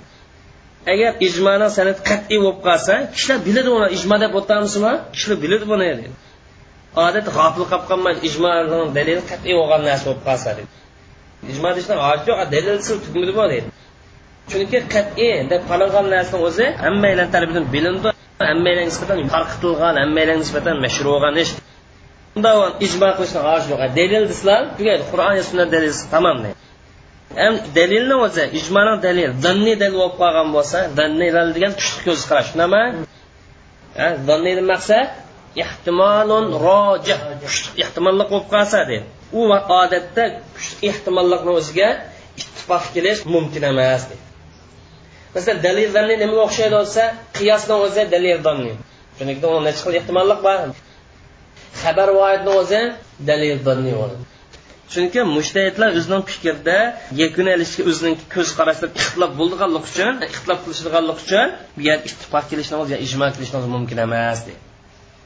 agar ijmoni san'at qat'iy bo'lib qolsa kishilar biladi uni. Ijmo deb o'tamizmi? Kishilar biladi buni odat g'ofil qolib qolmaydi. Ijmoni dalili qat'iy bo'lgan narsa bo'lib qolsa deb ijmo deyishdan hoji yo'q dalilsiz tugmidi bor deydi. Chunki qat'iy deb qaralgan narsani o'zi hammalar tarafidan bilindi hammalar nisbatan tarqitilgan hammalar nisbatan mashru bo'lgan ish. Bunda ijmo qilishdan hoji yo'q dalil deslar tugaydi qur'on sunnat dalil tamom deydi. Ham dalilni o'zi ijmoni dalil danniy dalil bo'lib qolgan bo'lsa danniy dalil degan kuchli ko'z qarash shunaqami danniyni maqsad ehtimolun roji kuchli bo'lib qolsa deydi. U odatda kuch ehtimollikni o'ziga ittifoq kelish mumkin emas deydi masalan dalillarni nimaga o'xshaydi bo'lsa qiyosni o'zi dalil danni chunki uni necha xil ehtimollik bor? Xabar voidni o'zi dalildonni bo'ladi chunki mushtahidlar o'zining fikrida yakun ilishga o'zining ko'z qarashida ixtilof bo'lganligi uchun ixtilof qilishganligi uchun bu yer ittifoq kelishni o'zi ijmo kelishni mumkin emas deydi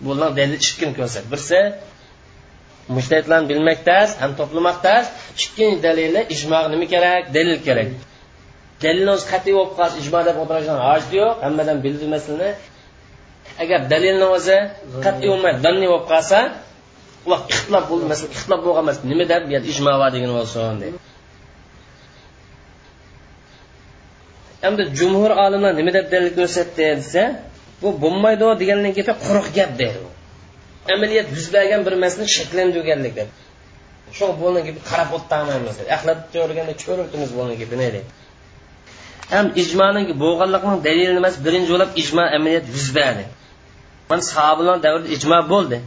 bular dalil ikki ko'rsat birsi mushtaytlarni bilmak ham to'plamak ikkinchi dalili ijmo nima kerak? Dalil kerak. Dalil o'zi qat'iy bo'lib qolsa ijmo deb o'tirishdan hojati yo'q. Hammadan bildi masalani. Agar dalilni o'zi qat'iy bo'lmay danniy bo'lib qolsa ular ixtilof bo'ldi masalan ixtilof bo'lgan emas nima deb bu yerda ijmo bor degan bo'lsin deydi. Endi jumhur olimlar nima deb dalil ko'rsatdi desa bu bo'lmaydi degandan keyin quruq gap deydi. Amaliyat yuz bergan bir masalani shakllantirganlik deb shu bo'lgan gibi qarab o'tmaymiz axlat ko'rganda ko'ribdimiz bo'lgan gapini deydi ham ijmoning bo'lganligining dalili emas birinchi bo'lib ijmo amaliyat yuz berdi. Mana sahobalar davrida ijmo bo'ldi.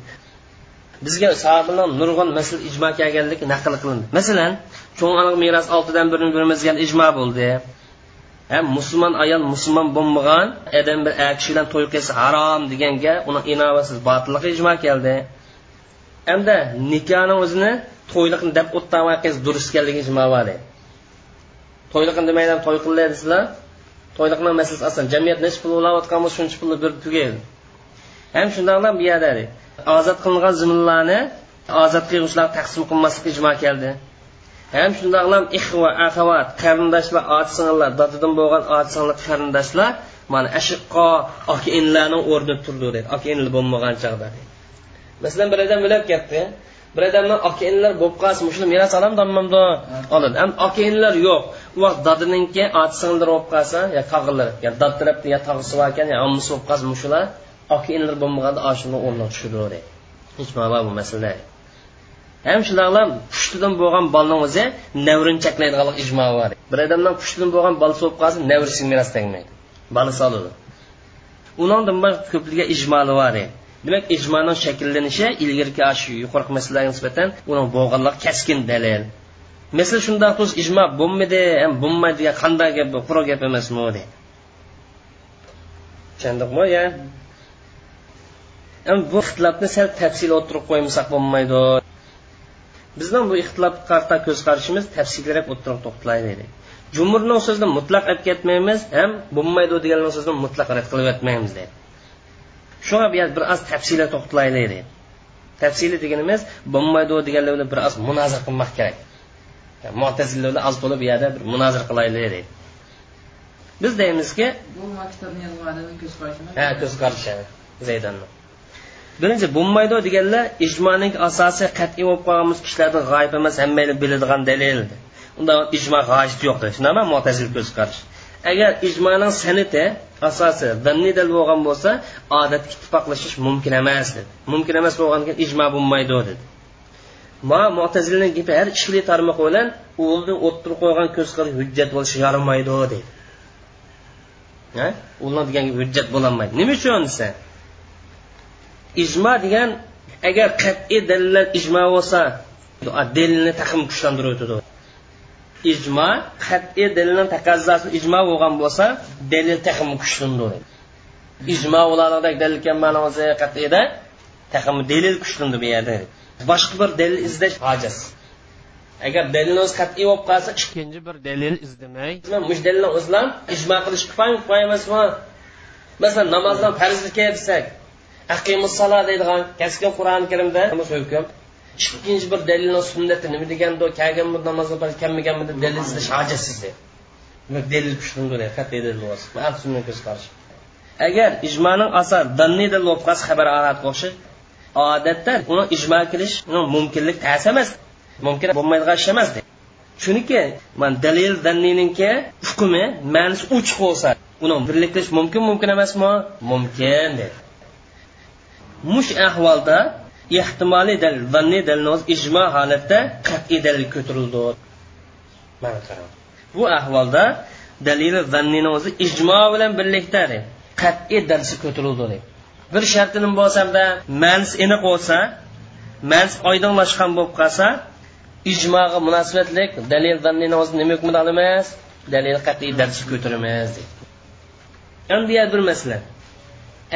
Bizga sahobalar nurg'un masala ijmo kelganligi naql qilindi. Masalan cho'ng meros oltidan birini birimizga ijmo bo'ldi. Ham musulmon ayol musulmon bo'lmagan adam bir er kishi bilan to'y qilsa harom deganga uni inovasiz botilliqi ijmo keldi. Hamda nikohni o'zini to'yliqni deb o'ttamay qilsa durust ekanligi ijmo bor to'yliqni demaydan to'y qilinglar desizlar to'yliqni masalasi asan jamiyat nechi pul olayotgan bo'lsa shuncha pulni berib tugaydi. Ham shundoqla bu yerda ozod qilingan zimlarni ozod qilguvchilar taqsim qilmaslik ijmo keldi. Ham shundoqlam ixva axavat qarindoshlar ota singillar dodidan bo'lgan ota singillar qarindoshlar mana ashiqqo aka inlarni o'rnida turdi deydi aka inlar bo'lmagan chog'da masalan bir odam o'lib ketdi. Bir odamni aka inlar bo'lib qolsa shular meros olamdi oladi. Ham aka inlar yo'q. U vaqt dodininki ota singillar bo'lib qolsa yo tog'illar yo dad tarafda yo tog'isi bor ekan yo ammasi bo'lib qolsa shular aka inlar bo'lmaganda shuni o'rniga tushirdi deydi hech bu masala ham shularlar pushtidan bo'lgan bolani o'zi navrini cheklaydiganlik ijmo bor. Bir odamdan pushtidan bo'lgan bola so'lib qolsa navrisi meros tegmaydi bolasi oladi undan boshqa ko'pliga ijmoli bor. Demak ijmoni shakllanishi ilgarigi shu yuqorqi masalalarga nisbatan uning bo'lganlik kaskin dalil. Masalan shundoq tursa ijmo bo'lmadi ham bo'lmaydi degan qanday gap bu quruq gap emasmi deydi tushundikmi ya? Bu ixtilofni sal tafsil o'tirib qo'ymasak bo'lmaydi. Bizning bu ixtilofga ko'z qarashimiz tafsilroq o'tirib to'xtalaydi. Deydi jumurning so'zini mutlaq olib ketmaymiz ham bo'lmaydi degan so'zni mutlaq rad qilib o'tmaymiz deydi shunga bir oz tafsila to'xtalaylik deydi tafsili deganimiz bo'lmaydi deganlarni bir oz munozir qilmoq kerak. Mo'tazillarni oz to'la bu yerda bir munozir qilaylik deydi biz deymizki bu maktabni yozgan ko'z qarashi ha ko'z qarashi zaydonni birinchi bo'lmaydi deganlar ijmoning asosi qat'iy bo'lib qolganmiz kishilarni g'oyib emas hammaylar biladigan dalil unda ijmo g'oyit yo'q shunaqmi mo'tazil ko'z qarash agar ijmoning saniti asosi danniy dal bo'lgan bo'lsa odat ittifoqlashish mumkin emas dedi. Mumkin emas bo'lgan ekan ijmo bo'lmaydi dedi. Ma mo'tazilning gapi har ishli tarmoq bilan o'ldi o'ttirib qo'ygan ko'z qarash hujjat bo'lishi yaramaydi deydi ular degan hujjat bo'lolmaydi nima uchun desa ijmo degan agar qat'iy dalillar ijmo bo'lsa dalilni taqim kuchlantirib o'tadi ijmo qat'iy dalilni taqozosi ijmo bo'lgan bo'lsa dalil taqim kuchlantiradi ijmo ulardek dalil kelmani o'zi qat'iyda taqim dalil kuchlandi bu yerda. Boshqa bir dalil izlash hojat. Agar dalil o'zi qat'iy bo'lib qolsa ikkinchi bir dalil izlamay mush dalilni o'zlam ijmo qilish kifoya kifoya emasmi masalan namozdan farzni kelsak aqimussalo deydigan kaskin qur'oni karimda hukm ikkinchi bir dalilni sunnati nima deganda kelganmi namoz kelmaganmi deb dalil izlash hojatsiz demak dalil qat'iy dalil bo'lsin. Ko'z qarash agar ijmoning asar danni dalil bo'lib xabar odatga o'xshash odatda uni ijmo qilish mumkinlik tas emas mumkin bo'lmaydigan ish emas chunki man dalil danniniki hukmi ma'nisi uch bo'lsa uni birliklash mumkin mumkin emasmi? Mumkin dedi mush ahvolda ehtimoliy dalil vanniy dalil ijmo holatda qat'iy dalil ko'tarildi. Mana qarang. Bu ahvolda dalili vannini o'zi ijmo bilan birlikda qat'iy darsi ko'tarildi bir sharti nima bo'lsada mans aniq bo'lsa mans oydinlashgan bo'lib qolsa ijmoga munosabatlik dalil vannini o'zi nima hukmida emas dalil qat'iy darsi ko'taramiz endi bir masala.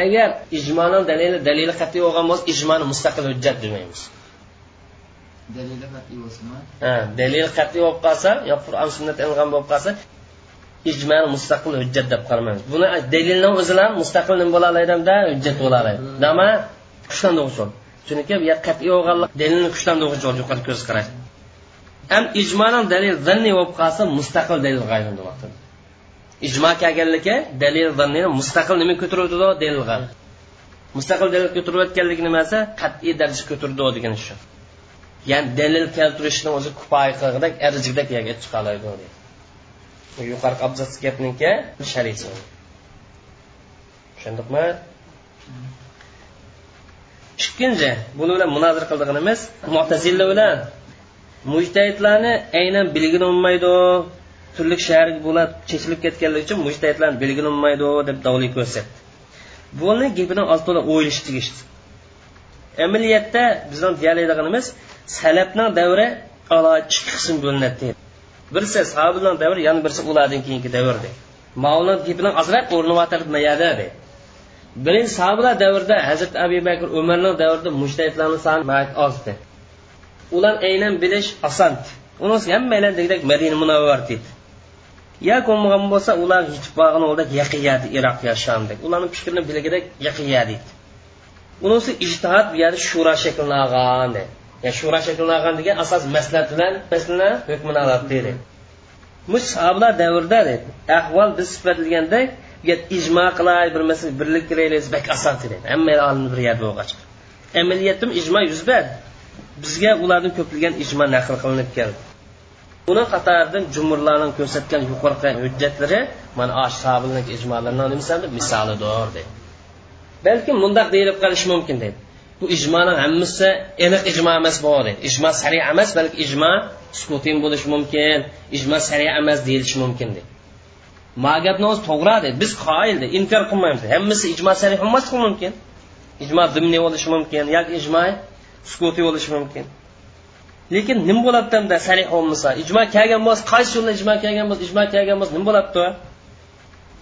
Agar ijmoning dalili dalili qat'iy bo'lgan bo'lsa ijmoni mustaqil hujjat demaymiz. Dalili qat'iy bo'lsinmi ha dalil qat'iy bo'lib qolsa yo qur'on sunnat ilg'on bo'lib qolsa ijmoni mustaqil hujjat deb qaramaymiz. Buni dalilni o'zilar mustaqil nima bo'la olaydida hujjat bo'la oladi nima kuchlantiruvchi chunki bu qat'iy bo'lganlik dalilni kuchlantiruvchi yuqori ko'z qarash ham ijmoning dalil zanniy bo'lib qolsa mustaqil dalilga aylanadi ijmo kelganligi dalil mustaqil nima ko'taruvdi dalilga mustaqil dalil ko'tarayotganligi nimasi qat'iy daraja ko'tardi degan shu. Ya'ni dalil keltirishni o'zi kifoya qilgandek arzigdek yerga chiqalaydi yuqorgi abzas gapniki sharisi tushundikmi? Ikkinchi buni bilan munozir qildig'inimiz mutazilla bilan mujtahidlarni aynan bilgin bo'lmaydi turli shaharga bular chechilib ketganligi uchun mujtahidlarni belgilanmaydi deb davli ko'rsatdi. Buni gapini oz to'la o'ylash tegishli amaliyotda bizning deyoladiganimiz salabning davri ikki qism bo'linadi birisi sahobalar davri yana birisi ulardan keyingi davr deydi. Mavlon gapidan ozroq o'rnayotadi mayada deydi. Birinchi sahobalar davrida hazrati abu bakr umarning davrida mujtahidlarni soni oz deydi. Ular aynan bilish oson uni hammalar degdek madina munavvar deydi. Ya bo'lmagan bo'lsa ular yetib borgan o'lda yaqiyadi iroq yashamdi ularni fikrini bilgidek yaqiyadi unisi ijtihod bu yerda shura shaklini olgan ya shura shaklini olgan degan asos maslahat bilan masalani hukmini oladi deydi. Mush davrida deydi ahvol biz sifatlagandek ijmo qilay bir masala birlik qilaylik bak oson deydi. Hamma olim bir yerda bo'lg'ach amaliyatda ijmo yuz berdi bizga ularni ko'pligan ijmo naql qilinib keldi. Buni qatoridan jumurlarning ko'rsatgan yuqorqi hujjatlari mana ashobilnik ijmolarni misolidir deydi. Balkim mundoq deyilib qolishi mumkin deydi. Bu ijmoning hammasi aniq ijmo emas bu deydi. Ijmo sari emas balki ijmo sukutin bo'lishi mumkin ijmo sari emas deyilishi mumkin deydi. Ma gapni o'zi to'g'ri deydi. Biz qoyil inkor qilmaymiz hammasi ijmo sarih emasli mumkin. Ijmo dimni bo'lishi mumkin yoki ijmo sukuti bo'lishi mumkin. Lekin nima bo'ladida sarih bo'lmasa ijmo kelgan bo'lsa qaysi yo'lda ijmo kelgan bo'lsa ijmo kelgan bo'lsa nima bo'ladi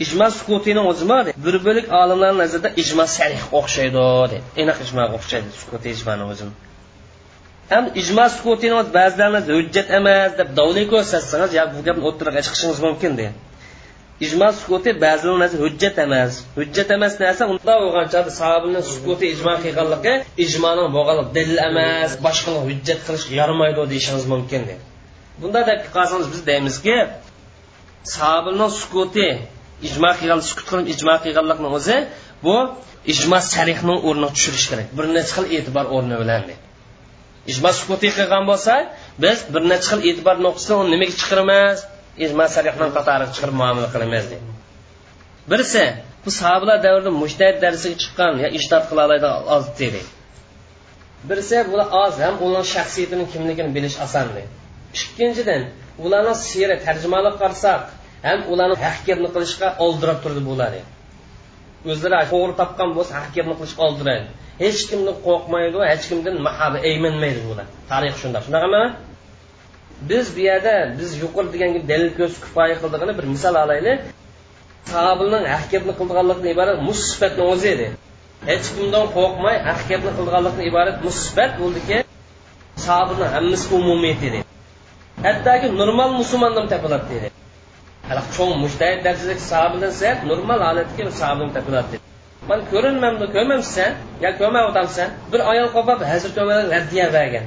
ijmo sukutini o'zimi bir bo'lik olimlar nazarida ijmo sarih o'xshaydi deydi aniq ijmoga o'xshaydi sukuti ijmoni o'zini. Ham ijmo sukutini ba'zilarimiz hujjat emas deb dovli ko'rsatsangiz yo bu gapni o'ttirib chiqishingiz mumkin deydi ijmo sukuti ba'zilar narsa hujjat emas hujjat emas narsa unda bo'lgancha sahobaning sukuti ijmo qilganligi ijmoning bo'lgan dalil emas boshqa hujjat qilish yaramaydi deyishingiz mumkin deb bunda deb qolsangiz biz deymizki sahobaning sukuti ijmo qilgan sukut qilib ijmo qilganlikni o'zi bu ijmo sarihni o'rniga tushirish kerak bir necha xil e'tibor o'rni bilan ijmo sukuti qilgan bo'lsa biz bir necha xil e'tibor nuqtasidan nimaga chiqaramiz ijmo sarihni qatoriga chiqarib muomala qilamiz deydi birisi bu sahobalar davrida mushtahid darsiga chiqqan yo ishtod qila oladigan oz deydi birisi bular oz ham ularni shaxsiyatini kimligini bilish oson deydi ikkinchidan ularni siyri tarjimalar qarasak ham ularni haqkirni qilishga oldirab turdi bular. O'zlari to'g'ri topgan bo'lsa haqkirni qilishga oldiradi. Hech kimni qo'rqmaydi hech kimdan mahaba aymanmaydi bular. Tarix shundoq shunaqami biz bu yerda biz yuqori degan dalil ko'z kifoya qildig'ini bir misol olaylik sahobilning haqkirni qilganlikdan iborat musibatni o'zi edi. Hech kimdan qo'rqmay haqkirni qilganlikdan iborat musibat bo'ldiki sahobilni hammasi umumiyat edi. Hattoki normal musulmondan topiladi dedi hali cho'ng mujtahid darajadagi sahobadan sal normal holatga sahobadan topiladi dedi man ko'rinmamni ko'rmamsan yo ko'rmayaptamsan bir ayol qopab hazrat umar raddiya bergan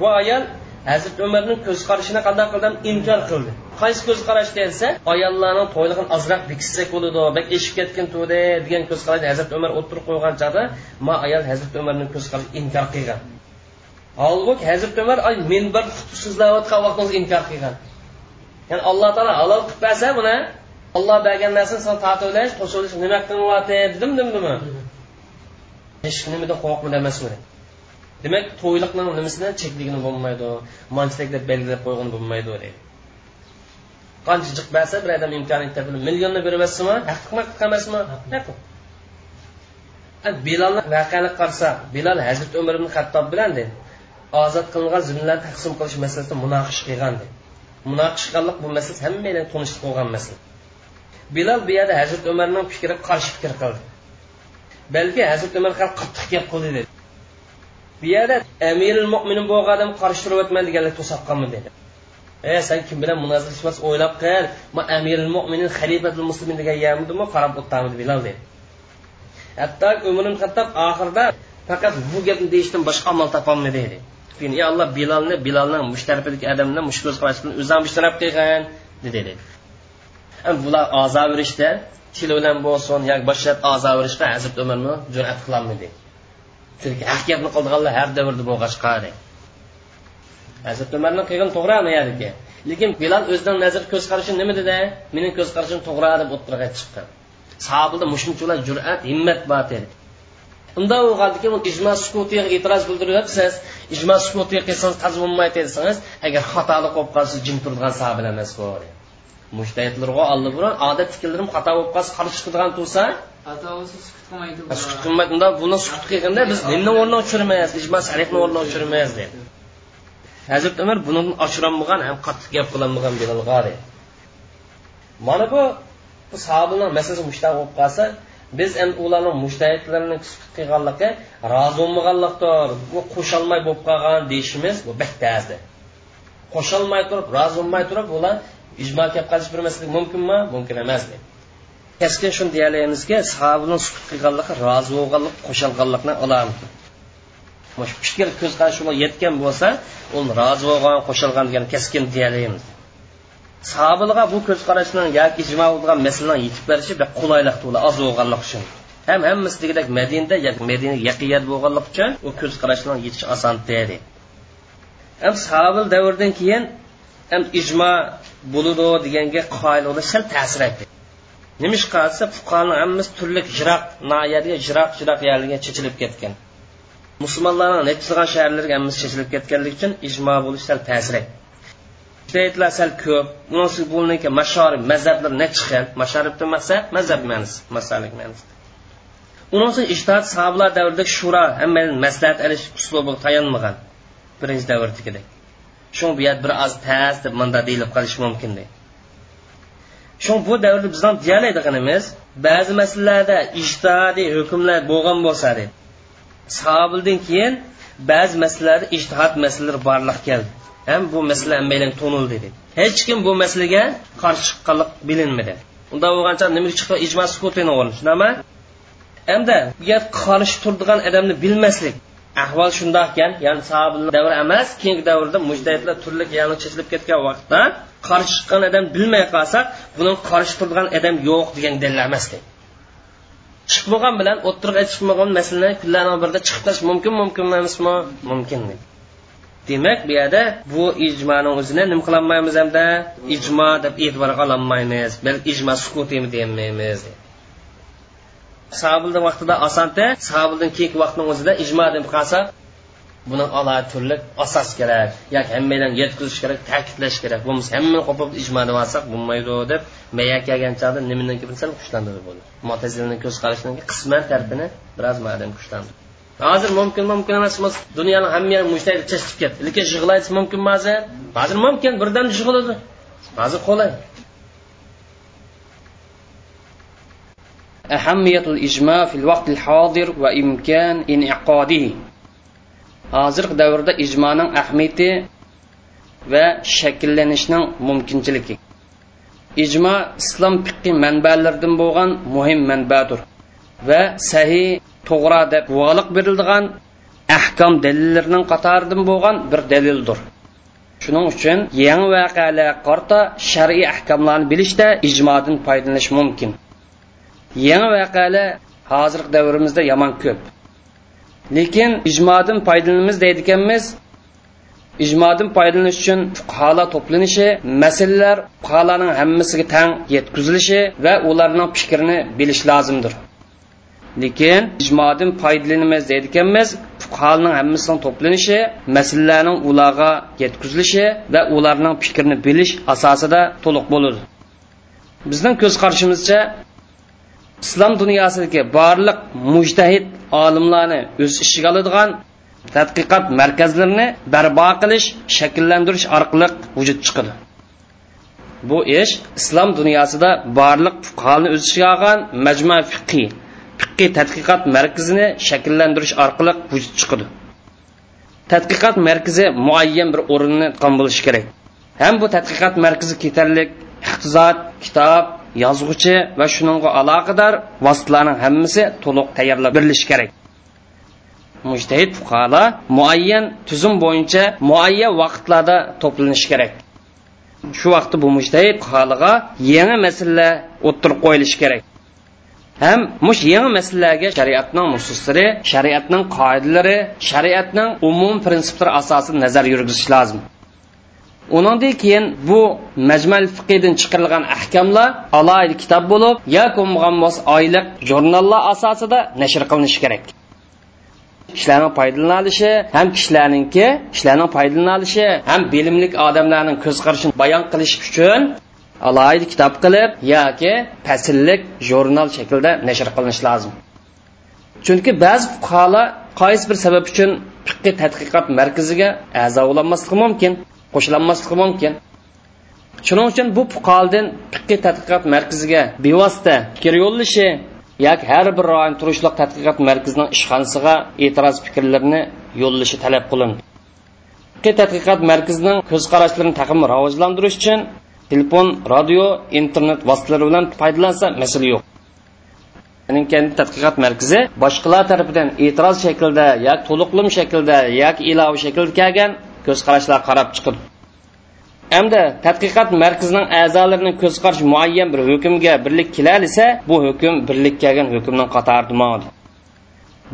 bu ayol hazrat umarning ko'z qarashini qanday qildim? Inkor qildi. Qaysi ko'z qarash desa ayollarni to'ylig'ini ozroq bekitsak bo'ladi bak eshib ketgan to'yda degan ko'z qarash hazrat umar o'tirib qo'ygan chog'da ma ayol hazrat umarning ko'z qarashi inkor qilgan. Holbuki hazrat umar ay minbar so'zlayotgan vaqtingizda inkor qilgan. Ya'ni alloh taolo halol qilib bersa buni olloh bergan narsani san tortib olish qo'shilish nima qilyapti dedim. Demdimi hech nimadan qo'rqmadi emas buni demak to'yliqni nimasidan chekligini bo'lmaydi manchilik deb belgilab qo'ygan bo'lmaydi deydi qancha jiq bersa bir odam imkoniyat topib millionni beryapsizmi haqiqat. Emasmi bilolni voqeani qarsa bilol hazrati umar ibn hattob bilan deydi ozod qilingan zimlarni taqsim qilish masalasida munoqish qilgan deydi munoqish qilganlik bu masala hammalar tunishib bo'lgan masala. Bilol bu yerda hazrati umarning fikriga qarshi fikr qildi. Balki hazrati umar qattiq gap qildi dedi bu yerda amiril mo'minin bo'lgan odam qarshi turyapman deganlar to'sab dedi. E sen kim bilan munozirlashmas o'ylab qil. Ma amiril mo'minin xalifatul muslimin degan yamdimi qarab o'tamiz bilal dedi. Hatto umrim hattob oxirida faqat bu gapni deyishdan boshqa amal topolmadi dedi. Ey alloh bilolni bilolni mushtarafidagi odamni mush ko'z qarashdan o'zim mushtaraf qilgin dedi bular ozo berishda til bilan bo'lsin yoki boshqa ozo berishga hazrat umarni jur'at qilolmadi. Haq gapni qildiganlar har davrda bo'lg'achqa hazrat umarni qilgan to'g'ri mayadiki lekin bilal o'zining nazar ko'z qarashi nima dedi mening ko'z qarashim to'g'ri deb o'tirg'a chiqqan sahobilda mushunchalar jur'at himmat bor dedi unda bo'lgandiki ijmo sukutiga e'tiroz bildiryapsiz ijmo sukutiga qilsangiz taz bo'lmaydi desangiz agar xatolik bo'lib qolsa jim turadigan sahobil emas bu mushtayitlarga oldi bilan odat fikrlarim xato bo'lib qolsa qarshi chiqadigan tursa bo'lsa sukut qilmaydi unda buni sukut qilganda biz nimni o'rniga tushirmaymiz ijmo sarihni o'rniga tushirmaymiz deydi hazrat umar buni ochirolmagan ham qattiq gap qilolmagan bilalga mana bu sahobalar masalasi mushtaq bo'lib qolsa biz endi ularni mushtahidlarini sukut qilganligi rozi bo'lmaganlikdir bu qo'sholmay bo'lib qolgan deyishimiz bu battazdi qo'shilmay turib rozi bo'lmay turib ular ijmo kelib qolish bir masala mumkinmi? Mumkin emas keskin shuni deyalamizki sahobaning sukut qilganligi rozi bo'lganlik qo'shilganlikni alomati fikr ko'z qarashi yetgan bo'lsa u rozi bo'lgan qo'shilgan degan keskin deyalaymiz sahobalarga bu ko'z qarashni yoki ijmo bo'lgan masalani yetib berishi bir qulaylik oz bo'lganlik uchun. Ham hammasi degidek madinada yoki madina yaqiyat bo'lganlik uchun u ko'z qarashlarni yetish oson dedi ham sahobil davridan keyin ham ijmo bo'ludi deganga qoidalar sal ta'sir etdi nima ish qilsa fuqarolar hammasi turli jiroq noyarga jiroq jiroq yerlarga chechilib ketgan. Musulmonlarning nechilgan shaharlarga hammasi chechilib ketganligi uchun ijmo bo'lish sal ta'sir etdi sal ko'p. Bunisi bo'lingan mashorib mazhablar nechi xil? Masharibdan maqsad mazhab ma'nosi masalik ma'nosi. Unisi ijtihod sahobalar davrida shura hammadan maslahat olish uslubi tayanmagan birinchi davrdagidek shu bu yer bir oz past deb manda deyilib qolishi mumkin deydi shu bu davrda bizdan deyalaydiganimiz ba'zi masalalarda ijtihodiy hukmlar bo'lgan bo'lsa deb. Sahobildan keyin ba'zi masalalarda ijtihod masalalari borliq keldi. Ham bu masala hammalar to'nildi dedi hech kim bu masalaga qarshi chiqqanlik bilinmadi. Unda bo'lgancha nimaga chiqqan ijmo sukutini o'rni shundami hamda bu yer qarshi turadigan odamni bilmaslik. Ahvol shundoq ekan. Ya'ni sahobalar davri emas keyingi davrda mujdaytlar turli yani chizilib ketgan vaqtda qarshi chiqqan odam bilmay qolsa buni qarshi turgan odam yo'q degan dalil emas chiqmagan bilan o'ttirga chiqmagan masalani kunlarni birida chiqib tash mumkin mumkin emasmi? Mumkin demak bu yerda bu ijmoni o'zini nima qilolmaymiz hamda ijmo deb e'tiborga ololmaymiz balki ijmo sukutimi demaymiz sahobilni vaqtida osonda sahobildan keyingi vaqtni o'zida ijmo deb qolsa buni alohida turli asos kerak yoki hammadan yetkazish kerak ta'kidlash kerak. Bo'lmasa hammani qo'pib ijmo deb olsak bo'lmaydi deb maya kelgan chog'da nimadan sal kuchlantirib bo'ldi. Motazilni ko'z qarashidan qisman tarafini biroz madam kuchlandi. Hozir mumkin mumkin emas dunyoni hamma yeri mushtaydi ketdi. Lekin yig'laysiz mumkinmi hozir hozir mumkin birdan yig'iladi hozir qulay. أهمية الإجماع في الوقت الحاضر وإمكان إنعقاده hozirgi davrda ijmoning ahamiyati va shakllanishning mumkinchiligi ijmo islom fiqi manbalaridan bo'lgan muhim manbadir va sahiy to'g'ri deb guvohlik berilgan ahkom dalillarining qatoridan bo'lgan bir dalildir shuning uchun yangi voqealarga qarta shar'iy ahkomlarni bilishda ijmodan foydalanish mumkin yangi voqealar hozirgi davrimizda yomon ko'p. Lekin ijmodan foydalanamiz deydiganmiz. Ijmodan foydalanish uchun fuqarolar to'planishi masalalar fuqarolarning hammasiga tang yetkazilishi va ularning fikrini bilish lozimdir. Lekin ijmodan foydalanamiz deydiganmiz fuqarolarning hammasining to'planishi masalalarning ularga yetkazilishi va ularning fikrini bilish asosida to'liq bo'ladi. Bizning ko'z qarashimizcha islom dunyosidagi barliq mujtahid olimlarni o'z ishiga oladigan tadqiqot markazlarini barpo qilish shakllantirish orqali vujud chiqadi. Bu ish islom dunyosida barliq fuqaroni o'z ichiga olgan majma fiqiy fiqiy tadqiqot markazini shakllantirish orqali vujud chiqadi. Tadqiqot markazi muayyan bir o'rinni tutgan bo'lishi kerak. Ham bu tadqiqot markazi ketarlik iqtisod kitob yozuvchi va shuningga aloqador vositalarning hammasi to'liq tayyorlab berilishi kerak. Mujtahid fuqarolar muayyan tuzum bo'yicha muayyan vaqtlarda to'planishi kerak. Shu vaqtda bu mujtahid fuqaroga yangi masalalar o'ttirib qo'yilishi kerak. Ham mush yangi masalalarga shariatning nususlari shariatning qoidalari shariatning umum prinsiplari asosida nazar yurgizish lozim. Uningdan keyin bu majmal fiqidan chiqarilgan ahkamlar alohida kitob bo'lib yoki bo'lmagan bo'lsa oylik jurnallar asosida nashr qilinishi kerak. Kishilarning foydalanilishi ham kishilarninki kishilarning foydalanilishi ham bilimlik odamlarning ko'z qarashini bayon qilish uchun alohida kitob qilib yoki fasllik jurnal shaklida nashr qilinishi lozim. Chunki ba'zi fuqarolar qaysi bir sabab uchun fiqiy tadqiqot markaziga a'zo bo'lolmasligi mumkin. Qo'shilanmasligi mumkin. Shuning uchun bu fuqarodan fiqi tadqiqot markaziga bevosita fikr yo'llashi yoki har bir rayon turishliq tadqiqot markazining ishxonasiga e'tiroz fikrlarini yo'llashi talab qilindi. Fiqi tadqiqot markazining ko'z qarashlarini taqim rivojlantirish uchun telefon radio internet vositalari bilan foydalansa masala yo'q. Kendi tadqiqot markazi boshqalar tarafidan e'tiroz shaklida yoki to'liqlim shaklda yoki ilova shaklda kelgan ko'z qarashlar qarab chiqib. Hamda tadqiqot markazining a'zolarining ko'z qarash muayyan bir hukmga birlik kelalisa bu hukm birlik kelgan hukmning qatorida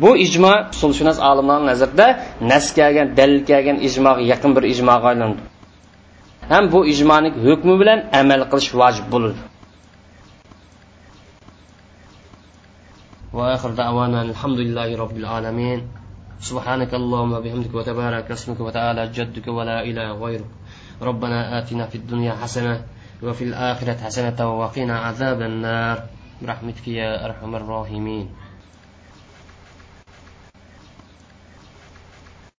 bu ijmo usulshunos olimlar nazarida nas kelgan dalil kelgan ijmoga yaqin bir ijmoga aylandi. Ham bu ijmoning hukmi bilan amal qilish vojib bo'ladi. وآخر دعوانا الحمد لله رب العالمين سبحانك اللهم وبحمدك وتبارك اسمك وتعالى جدك ولا إله غيرك. ربنا آتنا في الدنيا حسنة وفي الآخرة حسنة وقنا عذاب النار. برحمتك يا أرحم الراحمين.